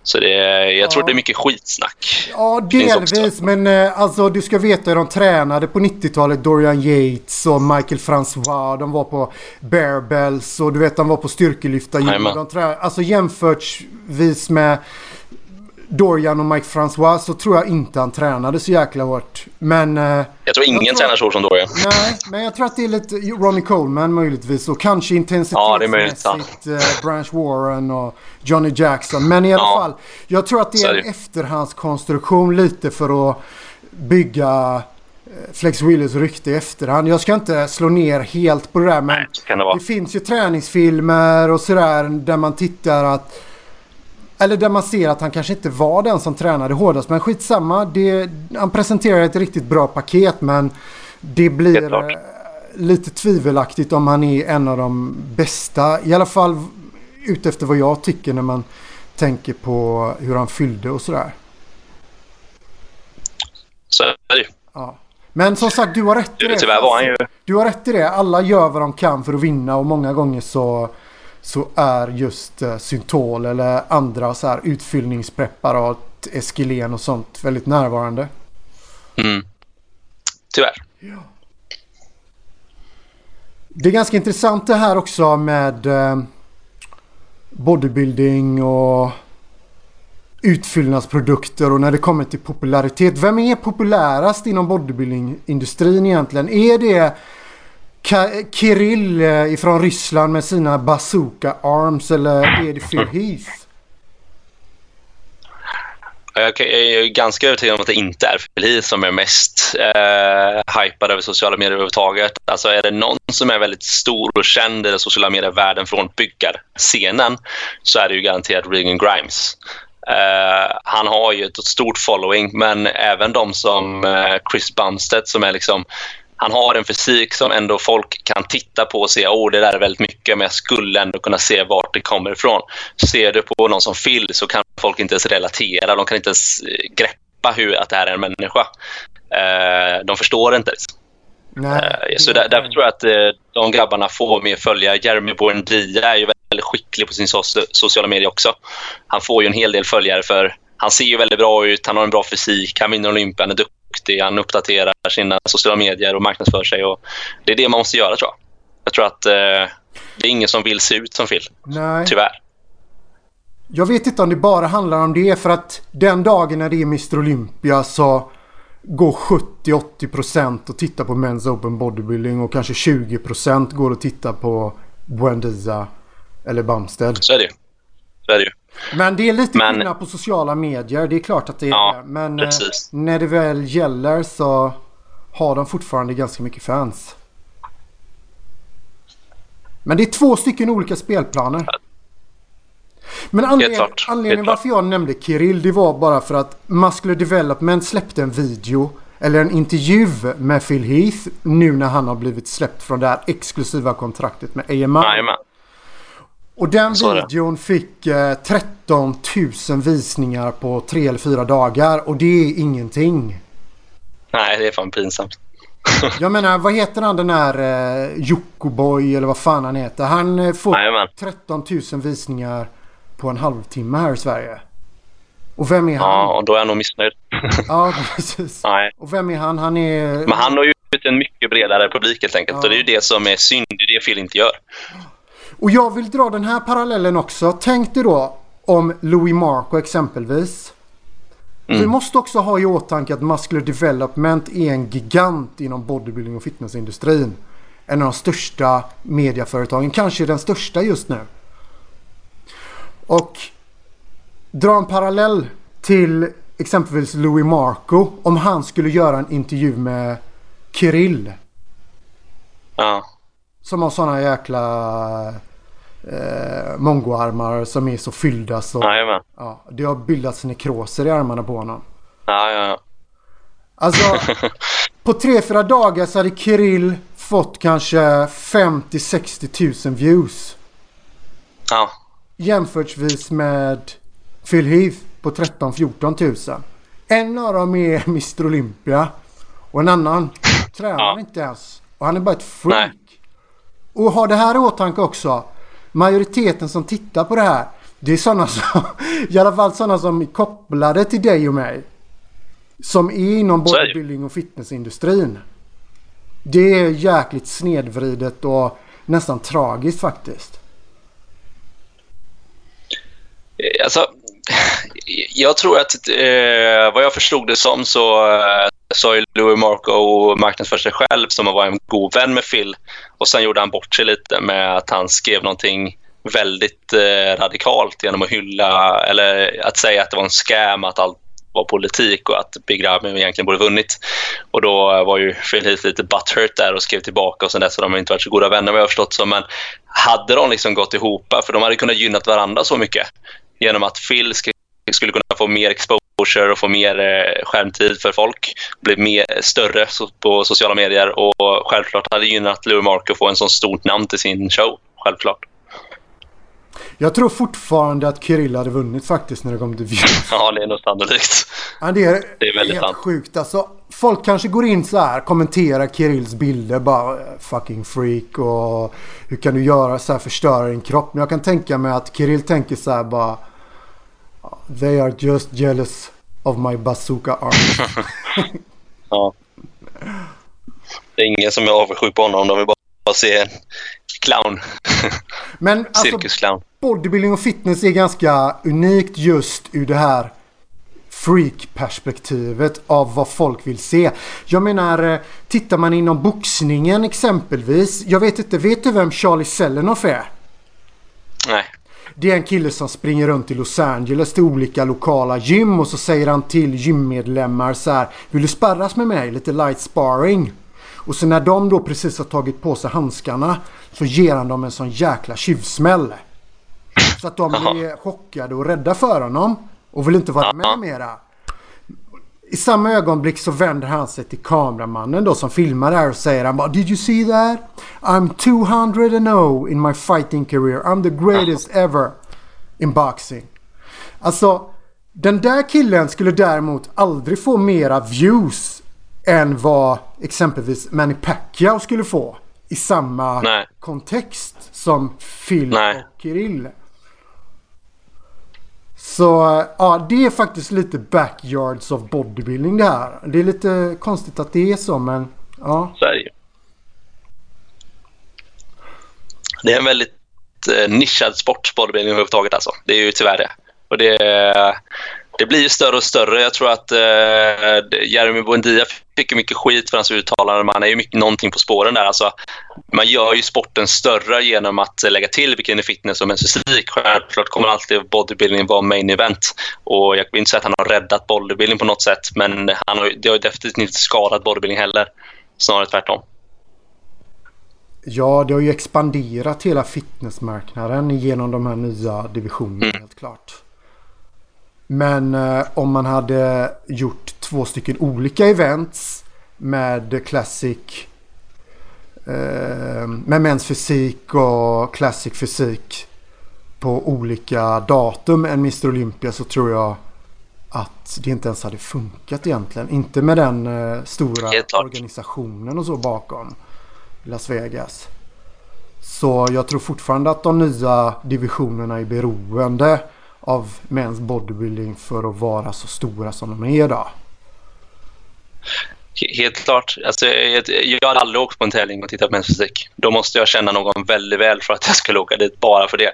Så det, jag ja. tror det är mycket skitsnack. Ja, delvis. Men eh, alltså du ska veta hur de tränade på 90-talet. Dorian Yates och Michael Francois. De var på Bearbells och du vet de var på styrkelyftargym. Alltså jämförtvis med Dorian och Mike Francois så tror jag inte han tränade så jäkla hårt. Men... Eh, jag tror ingen jag tror, tränar så hårt som Dorian. Nej, men jag tror att det är lite Ronnie Coleman möjligtvis och kanske intensitetsmässigt ja, eh, Branch Warren och Johnny Jackson. Men i alla ja. fall, jag tror att det är en efterhandskonstruktion lite för att bygga eh, Flex Willers rykte i efterhand. Jag ska inte slå ner helt på det där men Nej, det, det, finns ju träningsfilmer och sådär där man tittar att eller där man ser att han kanske inte var den som tränade hårdast. Men skitsamma. Det, han presenterar ett riktigt bra paket men det blir eh, lite tvivelaktigt om han är en av de bästa. I alla fall utefter vad jag tycker när man tänker på hur han fyllde och sådär. Så är det ja. Men som sagt, du har rätt i det. Tyvärr var han ju... Du har rätt i det. Alla gör vad de kan för att vinna och många gånger så så är just eh, syntol eller andra så här utfyllningspreparat, Eskylen och sånt väldigt närvarande. Mm. Tyvärr. Ja. Det är ganska intressant det här också med eh, bodybuilding och utfyllnadsprodukter och när det kommer till popularitet. Vem är populärast inom bodybuildingindustrin egentligen? Är det Kirill eh, ifrån Ryssland med sina bazooka arms eller är det Phil Heath? Jag är ganska övertygad om att det inte är Phil Heath som är mest eh, hypad över sociala medier överhuvudtaget. Alltså är det någon som är väldigt stor och känd i den sociala medievärlden från byggarscenen så är det ju garanterat Regan Grimes. Uh, han har ju ett stort following, men även de som uh, Chris Bumstead som är liksom han har en fysik som ändå folk kan titta på och se åh det där är väldigt mycket men jag skulle ändå kunna se vart det kommer ifrån. Ser du på någon som Phil så kan folk inte ens relatera, de kan inte ens eh, greppa hur att det här är en människa. Eh, de förstår inte. Nej, eh, så där, därför tror jag att eh, de grabbarna får mer följare. Jeremy Buendia är ju väldigt skicklig på sin so sociala medier också. Han får ju en hel del följare för han ser ju väldigt bra ut, han har en bra fysik, han vinner Olympia, han är duktig, han uppdaterar sina sociala medier och marknadsför sig. Och det är det man måste göra tror jag. Jag tror att eh, det är ingen som vill se ut som Phil. Nej. Tyvärr. Jag vet inte om det bara handlar om det för att den dagen när det är Mr Olympia så går 70-80% och tittar på Men's Open Bodybuilding och kanske 20% går och tittar på Buendia eller Bumstead. Så är det ju. Så är det ju. Men det är lite men, skillnad på sociala medier. Det är klart att det är ja, det. Men eh, precis. när det väl gäller så har de fortfarande ganska mycket fans. Men det är två stycken olika spelplaner. Men anledningen, anledningen varför jag nämnde Kirill det var bara för att Muscular Development släppte en video eller en intervju med Phil Heath nu när han har blivit släppt från det här exklusiva kontraktet med AMI. Jajamän. Och den videon fick eh, 13 000 visningar på tre eller fyra dagar och det är ingenting. Nej, det är fan pinsamt. Jag menar, vad heter han den här eh, Jokoboy eller vad fan han heter? Han eh, får Jajamän. 13 000 visningar på en halvtimme här i Sverige. Och vem är han? Ja, då är han nog missnöjd. ja, precis. Nej. Och vem är han? Han är... Men han har ju en mycket bredare publik helt enkelt. Ja. Och det är ju det som är synd. Det är det Phil inte gör. Och jag vill dra den här parallellen också. Tänk dig då om Louis Marco exempelvis. Mm. Vi måste också ha i åtanke att Muscular Development är en gigant inom bodybuilding och fitnessindustrin. En av de största mediaföretagen, kanske den största just nu. Och dra en parallell till exempelvis Louis Marco. Om han skulle göra en intervju med Kirill. Ja. Som har sådana jäkla eh, mongoarmar som är så fyllda så... Jajamän. Ja, det har bildats nekroser i armarna på honom. Ja, ja, ja. Alltså, på tre, fyra dagar så hade Kirill fått kanske 50-60 000 views. Ja. Jämförtvis med Phil Heath på 13-14 000. En av dem är Mr Olympia. Och en annan tränar Ja. inte ens. Och han är bara ett freak. Nej. Och ha det här i åtanke också. Majoriteten som tittar på det här. Det är sådana som, i alla fall sådana som är kopplade till dig och mig. Som är inom bodybuilding och fitnessindustrin. Det är jäkligt snedvridet och nästan tragiskt faktiskt. Alltså, jag tror att eh, vad jag förstod det som så eh, sa ju Louis Marco marknadsför sig själv som att vara en god vän med Phil. Och sen gjorde han bort sig lite med att han skrev någonting väldigt eh, radikalt genom att hylla eller att säga att det var en scam, att allt var politik och att Big Ramy egentligen borde vunnit. Och då eh, var ju Phil Heath lite butthurt där och skrev tillbaka och sen dess har de inte varit så goda vänner vad jag har förstått som. Men hade de liksom gått ihop, för de hade kunnat gynnat varandra så mycket genom att Phil ska skulle kunna få mer exposure och få mer eh, skärmtid för folk, bli mer, större på sociala medier och självklart hade gynnat Louis Marco att få en så stort namn till sin show. Självklart. Jag tror fortfarande att Kirill hade vunnit faktiskt när det kom till views. Ja, det är nog sannolikt. Ja, det är, Det är väldigt helt sant. sjukt. Alltså, folk kanske går in så här, kommenterar Kirills bilder bara eh, fucking freak och hur kan du göra så här, förstöra din kropp. Men jag kan tänka mig att Kirill tänker så här bara They are just jealous of my bazooka arm. Ja. Det är ingen som är avundsjuk på honom. De vill bara se en clown. Men alltså Cirkusclown. bodybuilding och fitness är ganska unikt just ur det här freak-perspektivet av vad folk vill se. Jag menar, eh, tittar man inom boxningen exempelvis. Jag vet inte, vet du vem Charlie Selenoff är? Nej. Det är en kille som springer runt i Los Angeles till olika lokala gym och så säger han till gymmedlemmar så här. Vill du sparras med mig? Lite light sparring. Och så när de då precis har tagit på sig handskarna så ger han dem en sån jäkla tjuvsmäll. Så att de blir chockade och rädda för honom. Och vill inte vara med mera. I samma ögonblick så vänder han sig till kameramannen då som filmar det här och säger han bara Did you see that? I'm 200 in my fighting career. I'm the greatest ever in boxing. Alltså den där killen skulle däremot aldrig få mera views än vad exempelvis Manny Pacquiao skulle få i samma Nej. kontext som Phil Nej. och Kirill. Så ja, det är faktiskt lite backyards of bodybuilding det här. Det är lite konstigt att det är så men ja. Så är det ju. Det är en väldigt eh, nischad sport, bodybuilding överhuvudtaget. Alltså. Det är ju tyvärr det. Och det, det blir ju större och större. Jag tror att eh, Jeremy Buendia fick ju mycket skit för hans uttalanden. Man är ju mycket någonting på spåren där. Alltså, man gör ju sporten större genom att lägga till bikini fitness och mens fysik. Självklart kommer alltid bodybuilding vara main event. Och jag vill inte säga att han har räddat bodybuilding på något sätt, men han har, det har ju definitivt inte skadat bodybuilding heller. Snarare tvärtom. Ja, det har ju expanderat hela fitnessmarknaden genom de här nya divisionerna helt klart. Men eh, om man hade gjort två stycken olika events med classic eh, med fysik och classic fysik på olika datum än Mr Olympia så tror jag att det inte ens hade funkat egentligen. Inte med den eh, stora organisationen och så bakom Las Vegas. Så jag tror fortfarande att de nya divisionerna är beroende av mäns bodybuilding för att vara så stora som de är idag. Helt klart. Alltså, jag, jag har aldrig åkt på en tävling och tittat på mens fysik. Då måste jag känna någon väldigt väl för att jag skulle åka dit bara för det.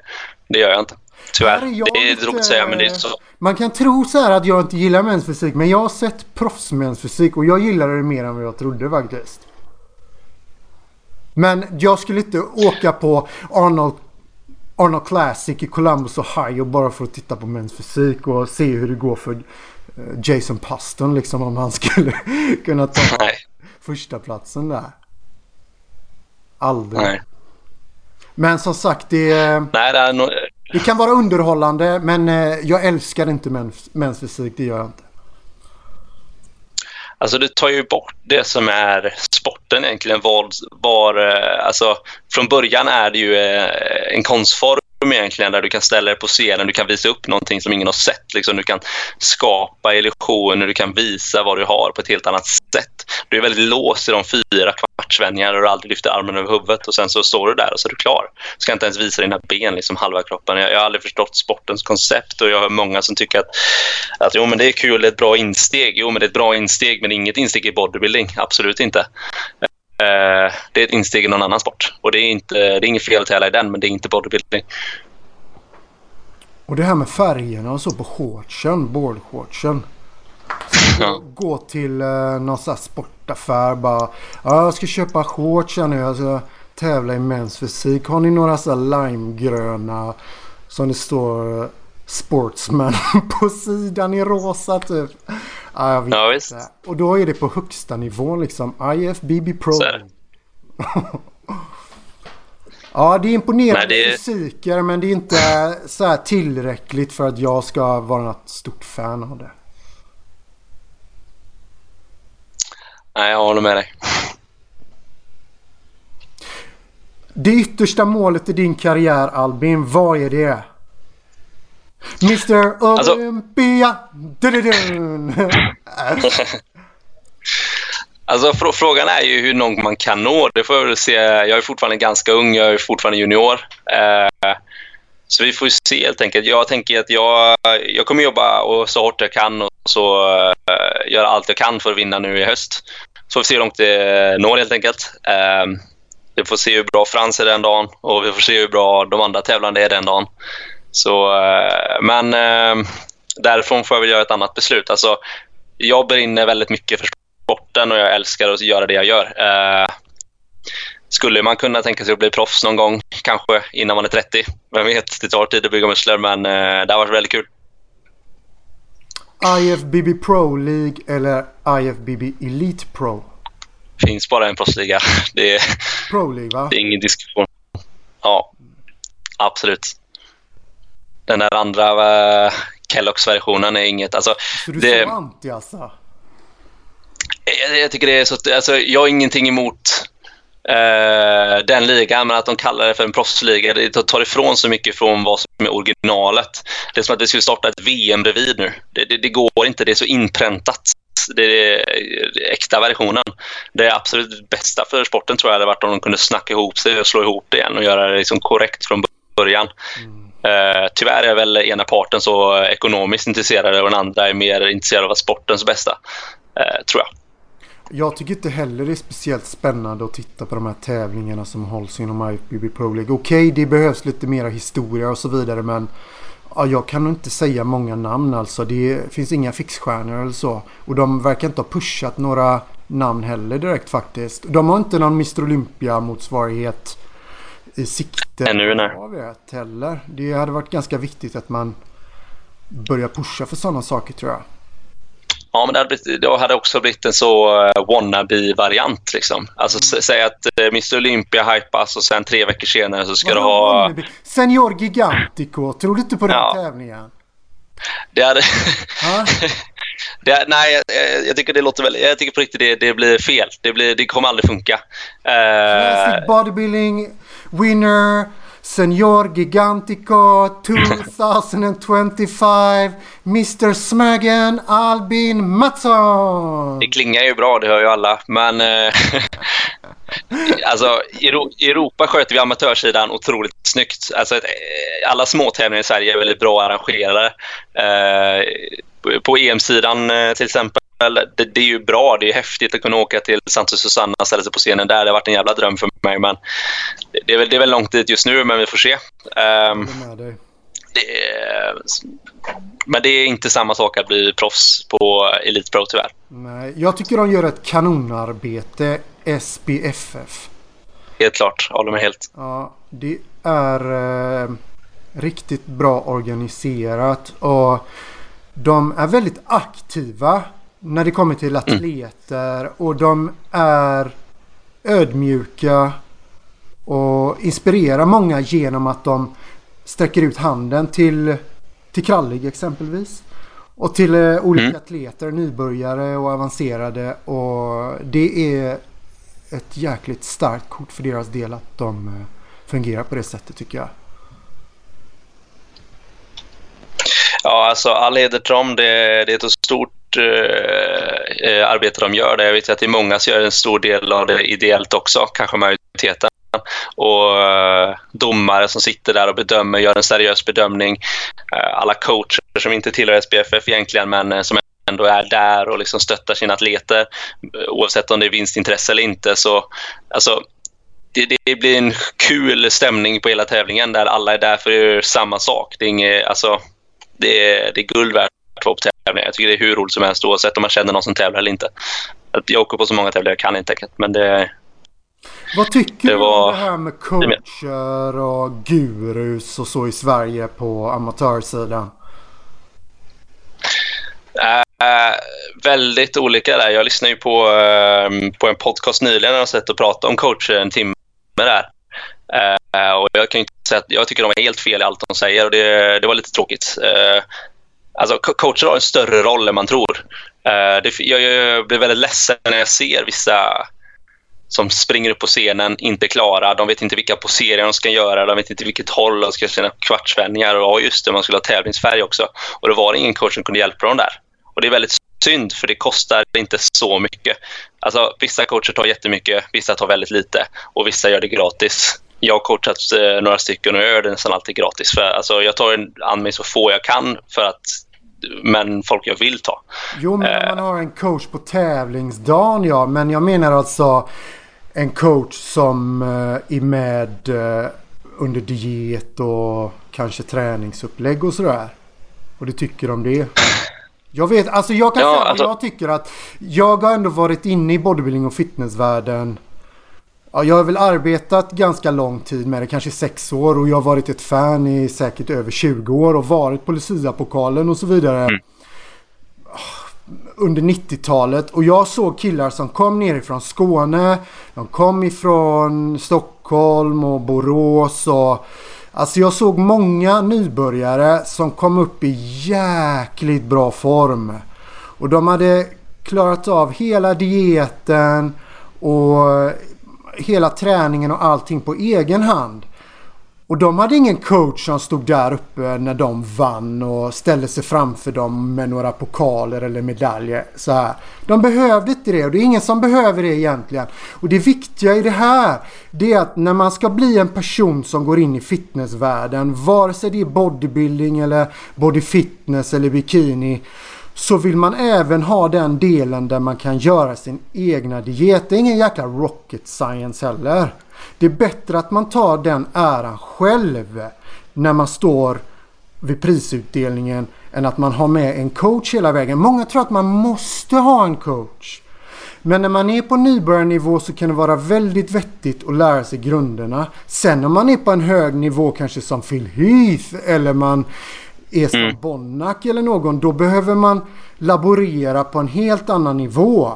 Det gör jag inte. Tyvärr. Jag Det är lite- tråkigt att säga, men det är så. Man kan tro så här att jag inte gillar mäns fysik men jag har sett proffsmäns fysik och jag gillade det mer än vad jag trodde faktiskt. Men jag skulle inte åka på Arnold, Arnold Classic i Columbus, Ohio bara för att titta på mäns fysik och se hur det går för eh, Jason Puston liksom om han skulle kunna ta Nej. första platsen där. Aldrig. Nej. Men som sagt det... Nej, det, är no det kan vara underhållande men eh, jag älskar inte mäns, mäns fysik. Det gör jag inte. Alltså det tar ju bort det som är sporten egentligen. Var, var, alltså, från början är det ju eh, en konstform egentligen där du kan ställa dig på scenen, du kan visa upp någonting som ingen har sett. Liksom. Du kan skapa illusioner, du kan visa vad du har på ett helt annat sätt. Du är väldigt låst i de fyra kvartsvändningar och du aldrig lyfter armen över huvudet och sen så står du där och så är du klar. Du ska inte ens visa dina ben, liksom halva kroppen. Jag, jag har aldrig förstått sportens koncept och jag har många som tycker att, att jo, men det är kul, det är ett bra insteg. Jo, men det är ett bra insteg, men inget insteg i bodybuilding. Absolut inte. Eh, det är ett insteg i någon annan sport. Och det är, inte, det är inget fel att tävla i den, men det är inte bodybuilding. Och det här med färgerna och så på shortsen, boardshortsen. Ja. Gå till eh, någon sån här sportaffär bara. Ja, jag ska köpa shorts nu. Jag ska tävla i mäns fysik. Har ni några så limegröna som det står Sportsman på sidan i rosa typ. Ja, jag vet ja, visst. Och då är det på högsta nivån liksom. IFBB Pro. ja, det är imponerande Nej, det... fysiker men det är inte så tillräckligt för att jag ska vara något stort fan av det. Nej, jag håller med dig. Det yttersta målet i din karriär Albin, vad är det? Mr alltså- Olympia! Alltså, fr frågan är ju hur långt man kan nå. Det får jag se. Jag är fortfarande ganska ung, jag är fortfarande junior. Eh, så vi får se helt enkelt. Jag tänker att jag, jag kommer jobba och så hårt jag kan och så uh, göra allt jag kan för att vinna nu i höst. Så får vi se hur långt det når helt enkelt. Uh, vi får se hur bra Frans är den dagen och vi får se hur bra de andra tävlande är den dagen. Så, uh, men därifrån får jag väl göra ett annat beslut. Alltså, jag brinner väldigt mycket för sporten och jag älskar att göra det jag gör. Skulle man kunna tänka sig att bli proffs någon gång, kanske innan man är 30? Vem vet, det tar tid att bygga muskler, men eh, det har varit väldigt kul. IFBB Pro League eller IFBB Elite Pro? finns bara en proffsliga. Det är, Pro League, va? Det är ingen diskussion. Ja, absolut. Den där andra uh, Kelloggs-versionen är inget... Alltså, så du är så anti alltså? Jag, jag, tycker det är så... Alltså, jag har ingenting emot eh, den ligan, men att de kallar det för en proffsliga, det tar ifrån så mycket från vad som är originalet. Det är som att det skulle starta ett VM bredvid nu. Det, det, det går inte, det är så inpräntat. Det är äkta versionen. Det absolut bästa för sporten tror jag hade varit om de kunde snacka ihop sig och slå ihop det igen och göra det liksom korrekt från början. Mm. Eh, tyvärr är väl ena parten så ekonomiskt intresserad och den andra är mer intresserad av sportens bästa, eh, tror jag. Jag tycker inte heller det är speciellt spännande att titta på de här tävlingarna som hålls inom IFBB Pro League. Okej, okay, det behövs lite mera historia och så vidare men ja, jag kan nog inte säga många namn alltså. Det finns inga fixstjärnor eller så. Och de verkar inte ha pushat några namn heller direkt faktiskt. De har inte någon Mr Olympia motsvarighet i sikte. Ännu nej. Jag vet heller. Det hade varit ganska viktigt att man börjar pusha för sådana saker tror jag. Ja, men det hade, blivit, det hade också blivit en så uh, wannabe-variant. Liksom. Alltså, mm. Säg att uh, Mr Olympia hypas och sen tre veckor senare så ska Vad du ha... Wannabe? Senior Gigantico, tror du inte på den ja. tävlingen? Det hade... det, nej, jag, jag, tycker det låter väl... Jag tycker på riktigt det, det blir fel. Det, blir, det kommer aldrig funka. Uh... Bodybuilding winner Senor Gigantico 2025 Mr Smagen Albin Mattsson. Det klingar ju bra, det hör ju alla. Men eh, alltså, i Europa sköter vi amatörsidan otroligt snyggt. Alltså, eh, alla småtävlingar i Sverige är väldigt bra arrangerade. Eh, på EM-sidan eh, till exempel det, det, är ju bra. Det är häftigt att kunna åka till Santos Susanna och ställa sig på scenen där. Det har varit en jävla dröm för mig. Men det är väl, det är väl långt dit just nu, men vi får se. Um, det är, men det är inte samma sak att bli proffs på Elite Pro tyvärr. Nej, jag tycker de gör ett kanonarbete, SBFF. Helt klart, håller med helt. Ja, det är... Eh, riktigt bra organiserat och de är väldigt aktiva när det kommer till mm. atleter mm. och de är ödmjuka och inspirerar många genom att de sträcker ut handen till, till Krallig exempelvis. Och till eh, olika mm. atleter, nybörjare och avancerade. Och det är ett jäkligt starkt kort för deras del att de eh, fungerar på det sättet tycker jag. Ja, alltså all heder till dem. Det, det är ett stort Eh, eh, arbete de gör. där. Jag vet att det är många som gör en stor del av det ideellt också, kanske majoriteten. Och eh, domare som sitter där och bedömer, gör en seriös bedömning. Eh, alla coacher som inte tillhör SPFF egentligen, men eh, som ändå är där och liksom stöttar sina atleter eh, oavsett om det är vinstintresse eller inte. Så, alltså, det, det, blir en kul stämning på hela tävlingen där alla är där för samma sak. Det är, inget, alltså, det är, det är guld värt att vara på tävlingar. Jag tycker det är hur roligt som helst oavsett om man känner någon som tävlar eller inte. Jag åker på så många tävlingar jag kan inte enkelt, men det, vad tycker det du om det här med coacher och gurus och så i Sverige på amatörsidan? Uh, väldigt olika där. Jag lyssnade ju på, uh, på en podcast nyligen och sett och prata om coacher en timme där. Uh, och jag kan inte säga att jag tycker de är helt fel i allt de säger och det, det var lite tråkigt. Alltså, coacher har en större roll än man tror. Eh, det, jag, jag blir väldigt ledsen när jag ser vissa som springer upp på scenen, inte klara. De vet inte vilka poseringar de ska göra, de vet inte vilket håll de ska göra sina kvartsvändningar. Och just det, man skulle ha tävlingsfärg också. Och det var ingen coach som kunde hjälpa dem där. Och det är väldigt synd, för det kostar inte så mycket. Alltså, vissa coacher tar jättemycket, vissa tar väldigt lite och vissa gör det gratis. Jag har coachat eh, några stycken och jag gör det nästan alltid gratis. För, alltså, jag tar an mig så få jag kan för att men folk jag vill ta. Jo, men om man har en coach på tävlingsdagen, ja. Men jag menar alltså en coach som eh, är med eh, under diet och kanske träningsupplägg och sådär. Och det tycker om det. Jag vet, alltså jag kan ja, säga alltså... jag tycker att jag har ändå varit inne i bodybuilding och fitnessvärlden. Ja, jag har väl arbetat ganska lång tid med det, kanske sex år och jag har varit ett fan i säkert över 20 år och varit på Lucia-pokalen och så vidare. Mm under 90-talet och jag såg killar som kom nerifrån Skåne. De kom ifrån Stockholm och Borås och Alltså jag såg många nybörjare som kom upp i jäkligt bra form. Och de hade klarat av hela dieten och hela träningen och allting på egen hand. Och de hade ingen coach som stod där uppe när de vann och ställde sig framför dem med några pokaler eller medaljer. Så här. De behövde inte det och det är ingen som behöver det egentligen. Och det viktiga i det här det är att när man ska bli en person som går in i fitnessvärlden, vare sig det är bodybuilding eller body fitness eller bikini, så vill man även ha den delen där man kan göra sin egna diet. Det är ingen jäkla rocket science heller. Det är bättre att man tar den äran själv när man står vid prisutdelningen än att man har med en coach hela vägen. Många tror att man måste ha en coach. Men när man är på nybörjarnivå så kan det vara väldigt vettigt att lära sig grunderna. Sen om man är på en hög nivå kanske som Phil Heath eller man som mm. Bonnack eller någon. Då behöver man laborera på en helt annan nivå.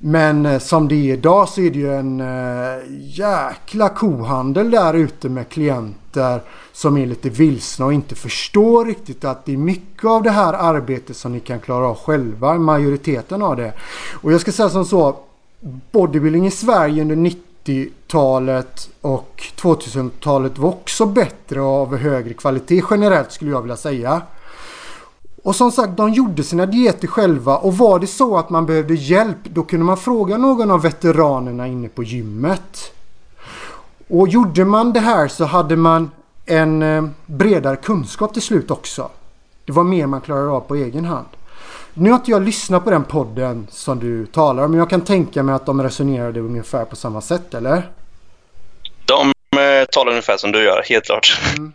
Men eh, som det är idag så är det ju en äh, jäkla kohandel där ute med klienter som är lite vilsna och inte förstår riktigt att det är mycket av det här arbetet som ni kan klara av själva, majoriteten av det. Och jag ska säga som så, bodybuilding i Sverige under 90-talet och 2000-talet var också bättre och av högre kvalitet generellt skulle jag vilja säga. Och som sagt, de gjorde sina dieter själva och var det så att man behövde hjälp då kunde man fråga någon av veteranerna inne på gymmet. Och gjorde man det här så hade man en eh, bredare kunskap till slut också. Det var mer man klarade av på egen hand. Nu har inte jag lyssnat på den podden som du talar om men jag kan tänka mig att de resonerade ungefär på samma sätt, eller? De eh, talar ungefär som du gör, helt klart. Mm.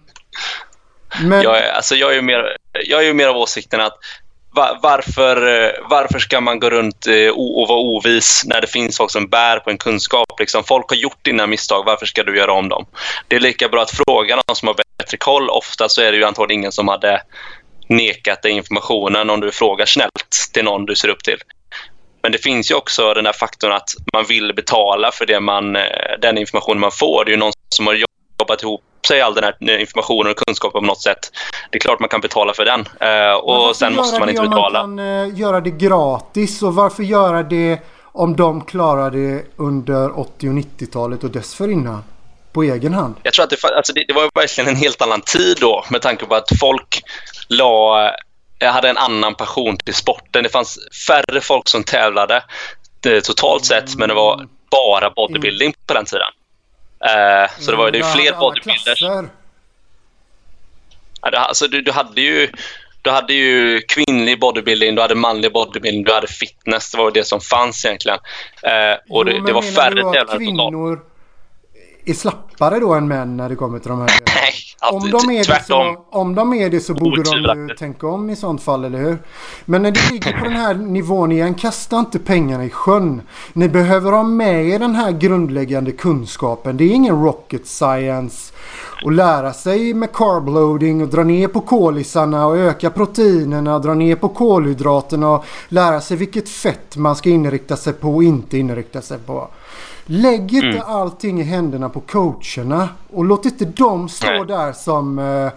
Men... Jag, är, alltså jag, är mer, jag är mer av åsikten att var, varför, varför ska man gå runt eh, och vara ovis när det finns folk som bär på en kunskap? Liksom, folk har gjort dina misstag, varför ska du göra om dem? Det är lika bra att fråga någon som har bättre koll. Ofta så är det ju antagligen ingen som hade nekat dig informationen om du frågar snällt till någon du ser upp till. Men det finns ju också den här faktorn att man vill betala för det man, eh, den information man får. Det är ju någon som har jobbat ihop sig all den här informationen och kunskapen på något sätt. Det är klart man kan betala för den. Uh, och sen måste man inte betala. Man kan göra det gratis och varför göra det om de klarar det under 80 och 90-talet och dessförinnan? På egen hand? Jag tror att det, alltså det, det var verkligen en helt annan tid då med tanke på att folk la jag hade en annan passion till sporten. Det fanns färre folk som tävlade totalt sett, men det var bara bodybuilding på den tiden. Uh, så det var det är fler bodybuilders. Alltså, du, du, hade ju, du hade ju kvinnlig bodybuilding, du hade manlig bodybuilding, du hade fitness. Det var det som fanns egentligen. Uh, och jo, det, det var färre tävlare kvinnor är slappare då än män när det kommer till de här Nej, om de är tvärtom. Det så, om de är det så borde de ju tänka om i sånt fall, eller hur? Men när det ligger på den här nivån igen, kasta inte pengarna i sjön. Ni behöver ha med er den här grundläggande kunskapen. Det är ingen rocket science. Och lära sig med carbloading och dra ner på kolisarna och öka proteinerna, dra ner på kolhydraterna och lära sig vilket fett man ska inrikta sig på och inte inrikta sig på. Lägg inte mm. allting i händerna på coacherna och låt inte dem stå Nej. där som eh,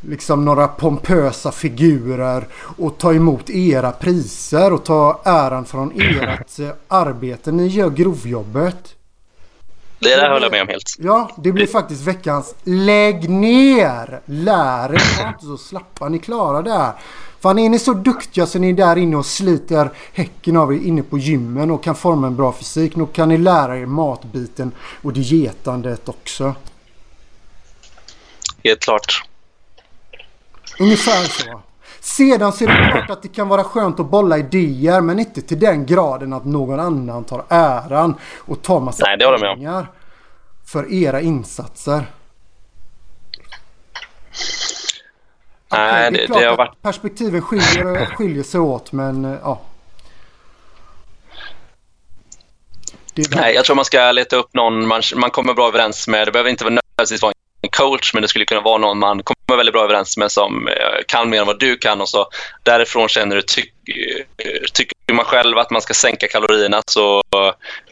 liksom några pompösa figurer och ta emot era priser och ta äran från ert eh, arbete. Ni gör grovjobbet. Det där håller jag med om helt. Ja, det blir faktiskt veckans Lägg ner! Lär er, var inte så slappa. Ni klarar det här. Fan är ni så duktiga så ni är där inne och sliter häcken av er inne på gymmen och kan forma en bra fysik. Då kan ni lära er matbiten och dietandet också. Helt klart. Ungefär så. Sedan så är det klart att det kan vara skönt att bolla idéer men inte till den graden att någon annan tar äran och tar massa Nej, det pengar för era insatser. Nej, det, det, det har varit... Perspektiven skiljer, skiljer sig åt men eh, ja. Nej, jag tror man ska leta upp någon man, man kommer bra överens med. Det behöver inte nödvändigtvis vara en coach, men det skulle kunna vara någon man kommer väldigt bra överens med som eh, kan mer än vad du kan. Och så därifrån känner du, tyck, eh, tycker man själv att man ska sänka kalorierna så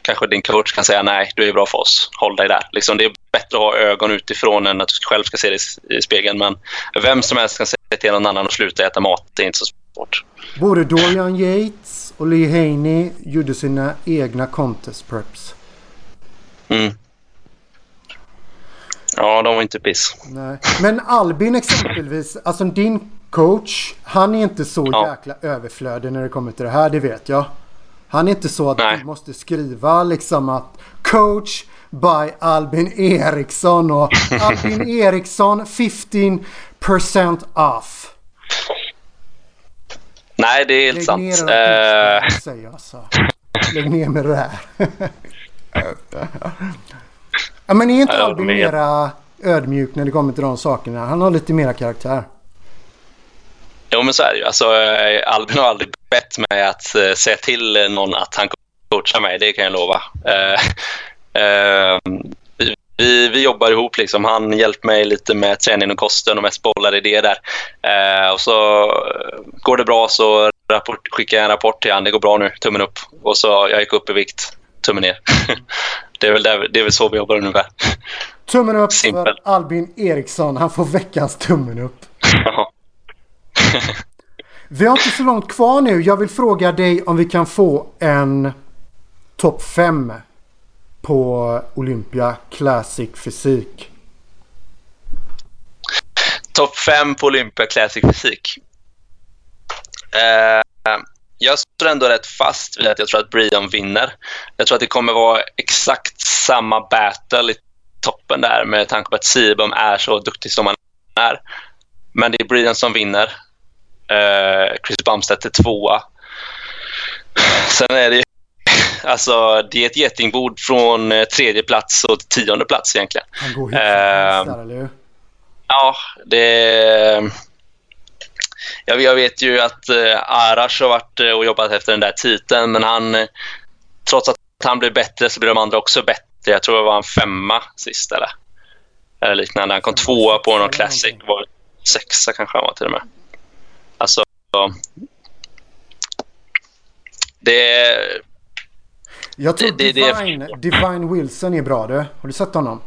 kanske din coach kan säga nej, du är bra för oss, håll dig där. Liksom, det är bättre att ha ögon utifrån än att du själv ska se det i spegeln. Men vem som helst kan säga till någon annan att sluta äta mat, det är inte så svårt. Både Dorian Yates och Lee Haney gjorde sina egna contest preps. Mm. Ja, de var inte piss. Nej. Men Albin exempelvis, alltså din coach, han är inte så ja. jäkla överflödig när det kommer till det här, det vet jag. Han är inte så att Nej. du måste skriva liksom att coach by Albin Eriksson och Albin Eriksson 15% off. Nej, det är helt Lägg sant. Ner det uh... säger alltså. Lägg ner med det här. ja, men är inte Albin mera ödmjuk när det kommer till de sakerna? Han har lite mera karaktär. Jo, men så är det ju. Alltså, eh, Albin har aldrig bett mig att uh, säga till någon att han coachar mig, det kan jag lova. Uh, uh, vi, vi jobbar ihop. Liksom. Han hjälper mig lite med träning och kosten och mest bollar i det där. och så går det bra så rapport, skickar jag en rapport till honom. Det går bra nu, tummen upp. Och så jag gick upp i vikt, tummen ner. det, är väl där, det är väl så vi jobbar ungefär. Tummen upp Simpel. för Albin Eriksson. Han får veckans tummen upp. vi har inte så långt kvar nu. Jag vill fråga dig om vi kan få en topp 5 på Olympia Classic Fysik. Topp 5 på Olympia Classic Fysik. Uh, jag står ändå rätt fast vid att jag tror att Brian vinner. Jag tror att det kommer vara exakt samma battle i toppen där med tanke på att Sibum är så duktig som han är. Men det är Brian som vinner. Uh, Chris Bumstead är tvåa. Sen är det Alltså, det är ett getingbord från eh, tredje plats och tionde plats egentligen. Han går uh, där, eller hur? Ja, det... jag, jag vet ju att uh, Arash har varit uh, och jobbat efter den där titeln, men han, uh, trots att han blev bättre så blev de andra också bättre. Jag tror det var en femma sist eller, eller liknande. Han kom tvåa på någon Classic. Var sexa kanske han var till och med. Alltså, det... Jag tror det, Divine, det, Divine Wilson är bra du. Har du sett honom?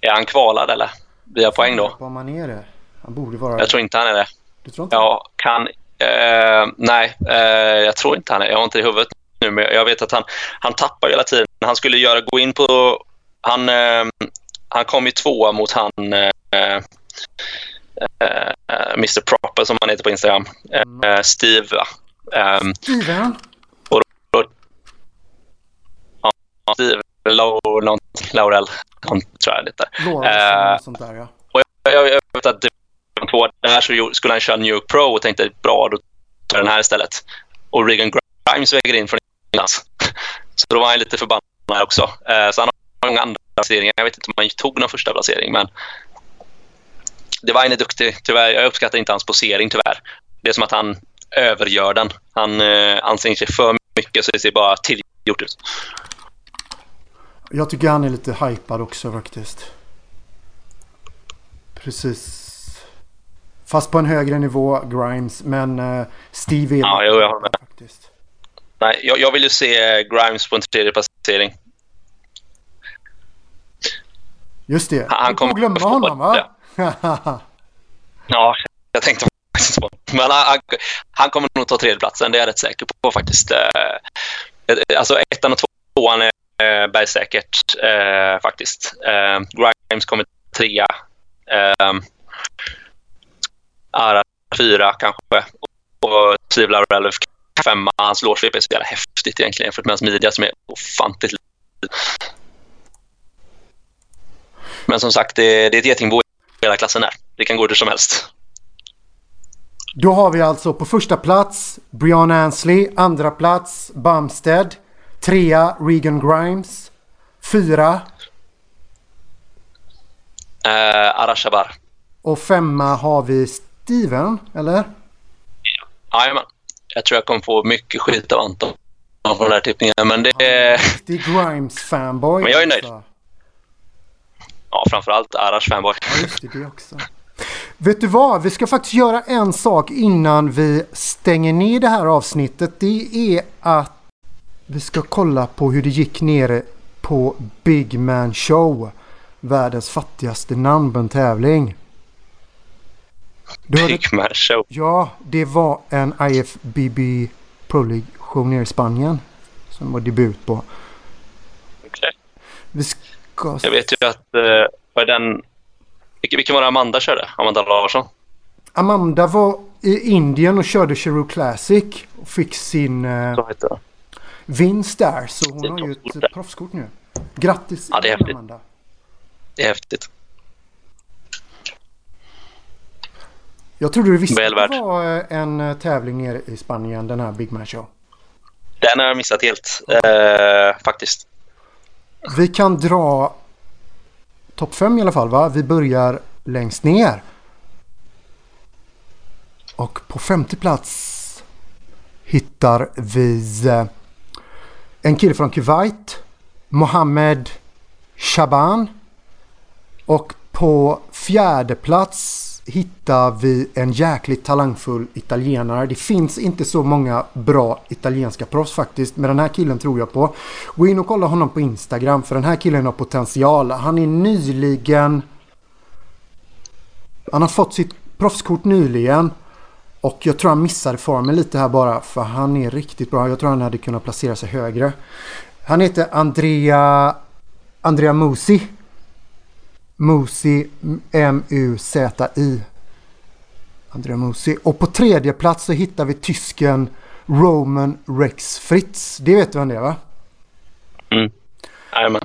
Är han kvalad eller? Blir jag poäng då? Om han är det. Han borde vara Jag tror inte han är det. Du tror inte Ja, kan... Eh, nej, eh, jag tror inte han är Jag har inte det i huvudet nu, men jag vet att han, han tappar hela tiden. Han skulle göra, gå in på... Han, eh, han kom ju tvåa mot han... Eh, eh, Mr Proper som han heter på Instagram. Mm. Steve, va? Um, Steven? Och då, ja, Steve Laurel, tror jag lite. Laurel, uh, sånt där ja. Och jag, jag, jag vet att två där så skulle han köra New York Pro och tänkte bra, då tar jag den här istället. Och Regan Grimes väger in från ingenstans. Så då var han lite förbannad också. Eh, så han har många andra placeringar. Jag vet inte om han tog någon första placering, men Divine är duktig. Tyvärr, jag uppskattar inte hans posering tyvärr. Det är som att han övergör den. Han eh, anstränger sig för mycket så det ser bara tillgjort ut. Jag tycker han är lite hypad också faktiskt. Precis. Fast på en högre nivå, Grimes. Men uh, Steve är Ja, jo, jag håller med. Faktiskt. Nej, jag, jag vill ju se Grimes på en tredje placering. Just det. Han, han kommer glömma honom, va? ja, jag tänkte faktiskt på Men han, han kommer nog ta tredjeplatsen, det är jag rätt säker på faktiskt. Eh, alltså ettan och tvåan är eh, bergsäkert eh, faktiskt. Grimes kommer trea. Ara fyra kanske. Och Steve Laurel femma. Hans lårsvep är så jävla häftigt egentligen jämfört med hans midja som är ofantligt Men som sagt, det, det är ett getingbo i hela klassen där. Det kan gå hur som helst. Då har vi alltså på första plats Brian Ansley, andra plats Bumstead, trea Regan Grimes, fyra uh, Arashabar. Och femma har vi Steven, eller? Jajamän. Jag tror jag kommer få mycket skit av Anton på den här tippningen, men det... är... Det är Grimes-fanboy. Men jag är nöjd. Ja, framförallt Arash fanboy. Ja, just det, det också. Vet du vad? Vi ska faktiskt göra en sak innan vi stänger ner det här avsnittet. Det är att vi ska kolla på hur det gick nere på Big Man Show. Världens fattigaste namn på en tävling. Big Man Show? Ja, det var en IFBB Pro League-show nere i Spanien. Som var debut på. Okay. Jag vet ju att uh, var den vilken, vilken var det Amanda körde? Amanda Larsson? Amanda var i Indien och körde Cheru Classic. Och fick sin eh, vinst där. Så hon har ju ett proffskort nu. Grattis ja, det är häftigt. Amanda. Det är häftigt. Jag trodde du visste att det var eh, en eh, tävling nere i Spanien, den här Big Man Show. Den har jag missat helt, eh, faktiskt. Vi kan dra topp 5 i alla fall va? Vi börjar längst ner. Och på femte plats hittar vi eh, en kille från Kuwait. Mohammed Shaban. Och på fjärde plats hittar vi en jäkligt talangfull italienare. Det finns inte så många bra italienska proffs faktiskt. Men den här killen tror jag på. Gå in och kolla honom på Instagram för den här killen har potential. Han är nyligen... Han har fått sitt proffskort nyligen. Och jag tror han missade formen lite här bara för han är riktigt bra. Jag tror han hade kunnat placera sig högre. Han heter Andrea, Andrea Musi. Musi, M-U-Z-I. Andrea Musi. Och på tredje plats så hittar vi tysken Roman Rex Fritz. Det vet du vem det är va? Mm. Jajamän.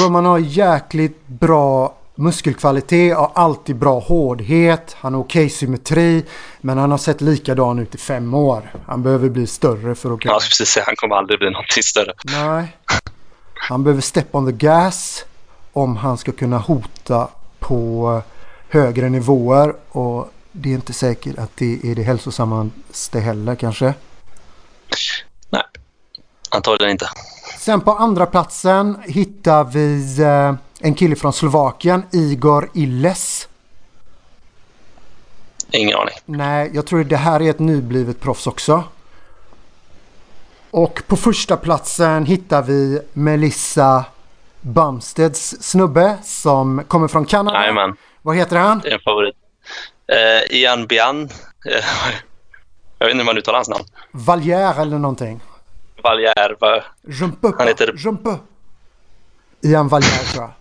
Roman har jäkligt bra muskelkvalitet, har alltid bra hårdhet, han har okej okay symmetri. Men han har sett likadan ut i fem år. Han behöver bli större för att kunna... Ja, precis. Han kommer aldrig bli någonting större. Nej. Han behöver step on the gas om han ska kunna hota på högre nivåer. Och det är inte säkert att det är det hälsosammaste heller kanske. Nej, antagligen inte. Sen på andra platsen hittar vi eh, en kille från Slovakien, Igor Illes. Ingen aning. Nej, jag tror det här är ett nyblivet proffs också. Och på första platsen hittar vi Melissa Bumsteds snubbe som kommer från Kanada. Jajamän. Vad heter han? Det är en favorit. Uh, Ian Bian. jag vet inte hur man uttalar hans namn. Vallière eller någonting. Vallière. Va? Jumpe. Han heter... Jumpe. Ian Vallière tror jag.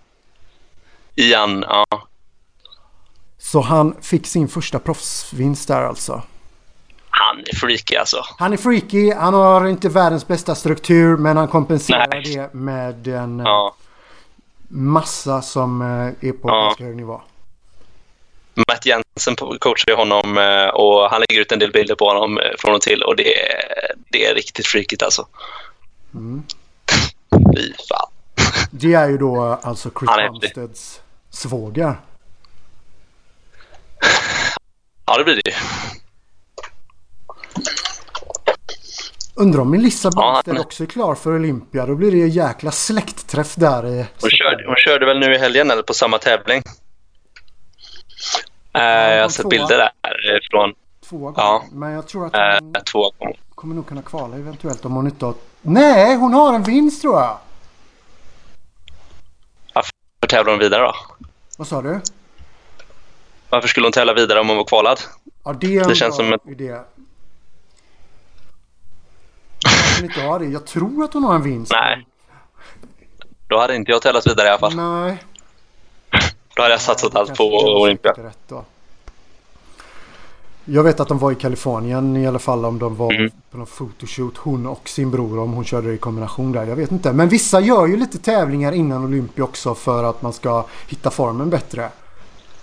Ian, ja. Så han fick sin första proffsvinst där alltså. Han är freaky alltså. Han är freaky. Han har inte världens bästa struktur men han kompenserar Nej. det med en eh, Ja. Massa som eh, är på Ja. ganska hög nivå. Matt Jensen coachar ju honom eh, och han lägger ut en del bilder på honom eh, från och till och det är, det är riktigt freakigt alltså. Mm. Fy fan. Det är ju då alltså Chris. Bumsteds svåger. Ja, det blir det ju. Undrar om Melissa Ja, Bumsted han- också är klar för Olympia. Då blir det ju jäkla släktträff där i Hon körde, hon körde väl nu i helgen eller på samma tävling. Eh, jag har sett bilder där från två gånger. Ja. Men jag tror att eh, hon två gånger. kommer nog kunna kvala eventuellt om hon inte har... Nej, hon har en vinst tror jag. Varför tävlar hon vidare då? Vad sa du? Varför skulle hon tävla vidare om hon var kvalad? Ja, det är en Det känns som ett- idé. Varför hon inte har det? Jag tror att hon har en vinst. Nej. Då hade inte jag tävlat vidare i alla fall. Nej. Då hade jag satsat allt på Olympia. säkert rätt då. Jag vet att de var i Kalifornien i alla fall om de var Mm. på någon photoshoot. Hon och sin bror om hon körde i kombination där. Jag vet inte. Men vissa gör ju lite tävlingar innan Olympia också för att man ska hitta formen bättre.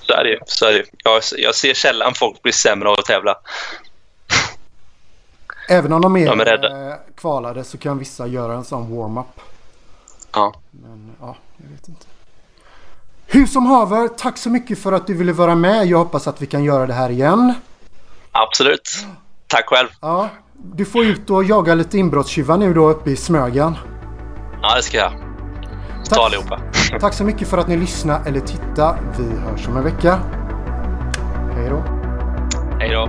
Så är det ju. Jag, jag ser sällan folk bli sämre av att tävla. Även om de är, De är eh, kvalade så kan vissa göra en sån warm-up. Ja. Men ja, jag vet inte. Hur som haver, tack så mycket för att du ville vara med. Jag hoppas att vi kan göra det här igen. Absolut. Tack själv. Ja, du får ut och jaga lite inbrottstjuvar nu då uppe i Smögen. Ja, det ska jag. Ta Tack. allihopa. Tack så mycket för att ni lyssnade eller tittade. Vi hörs om en vecka. Hej då. Hej då.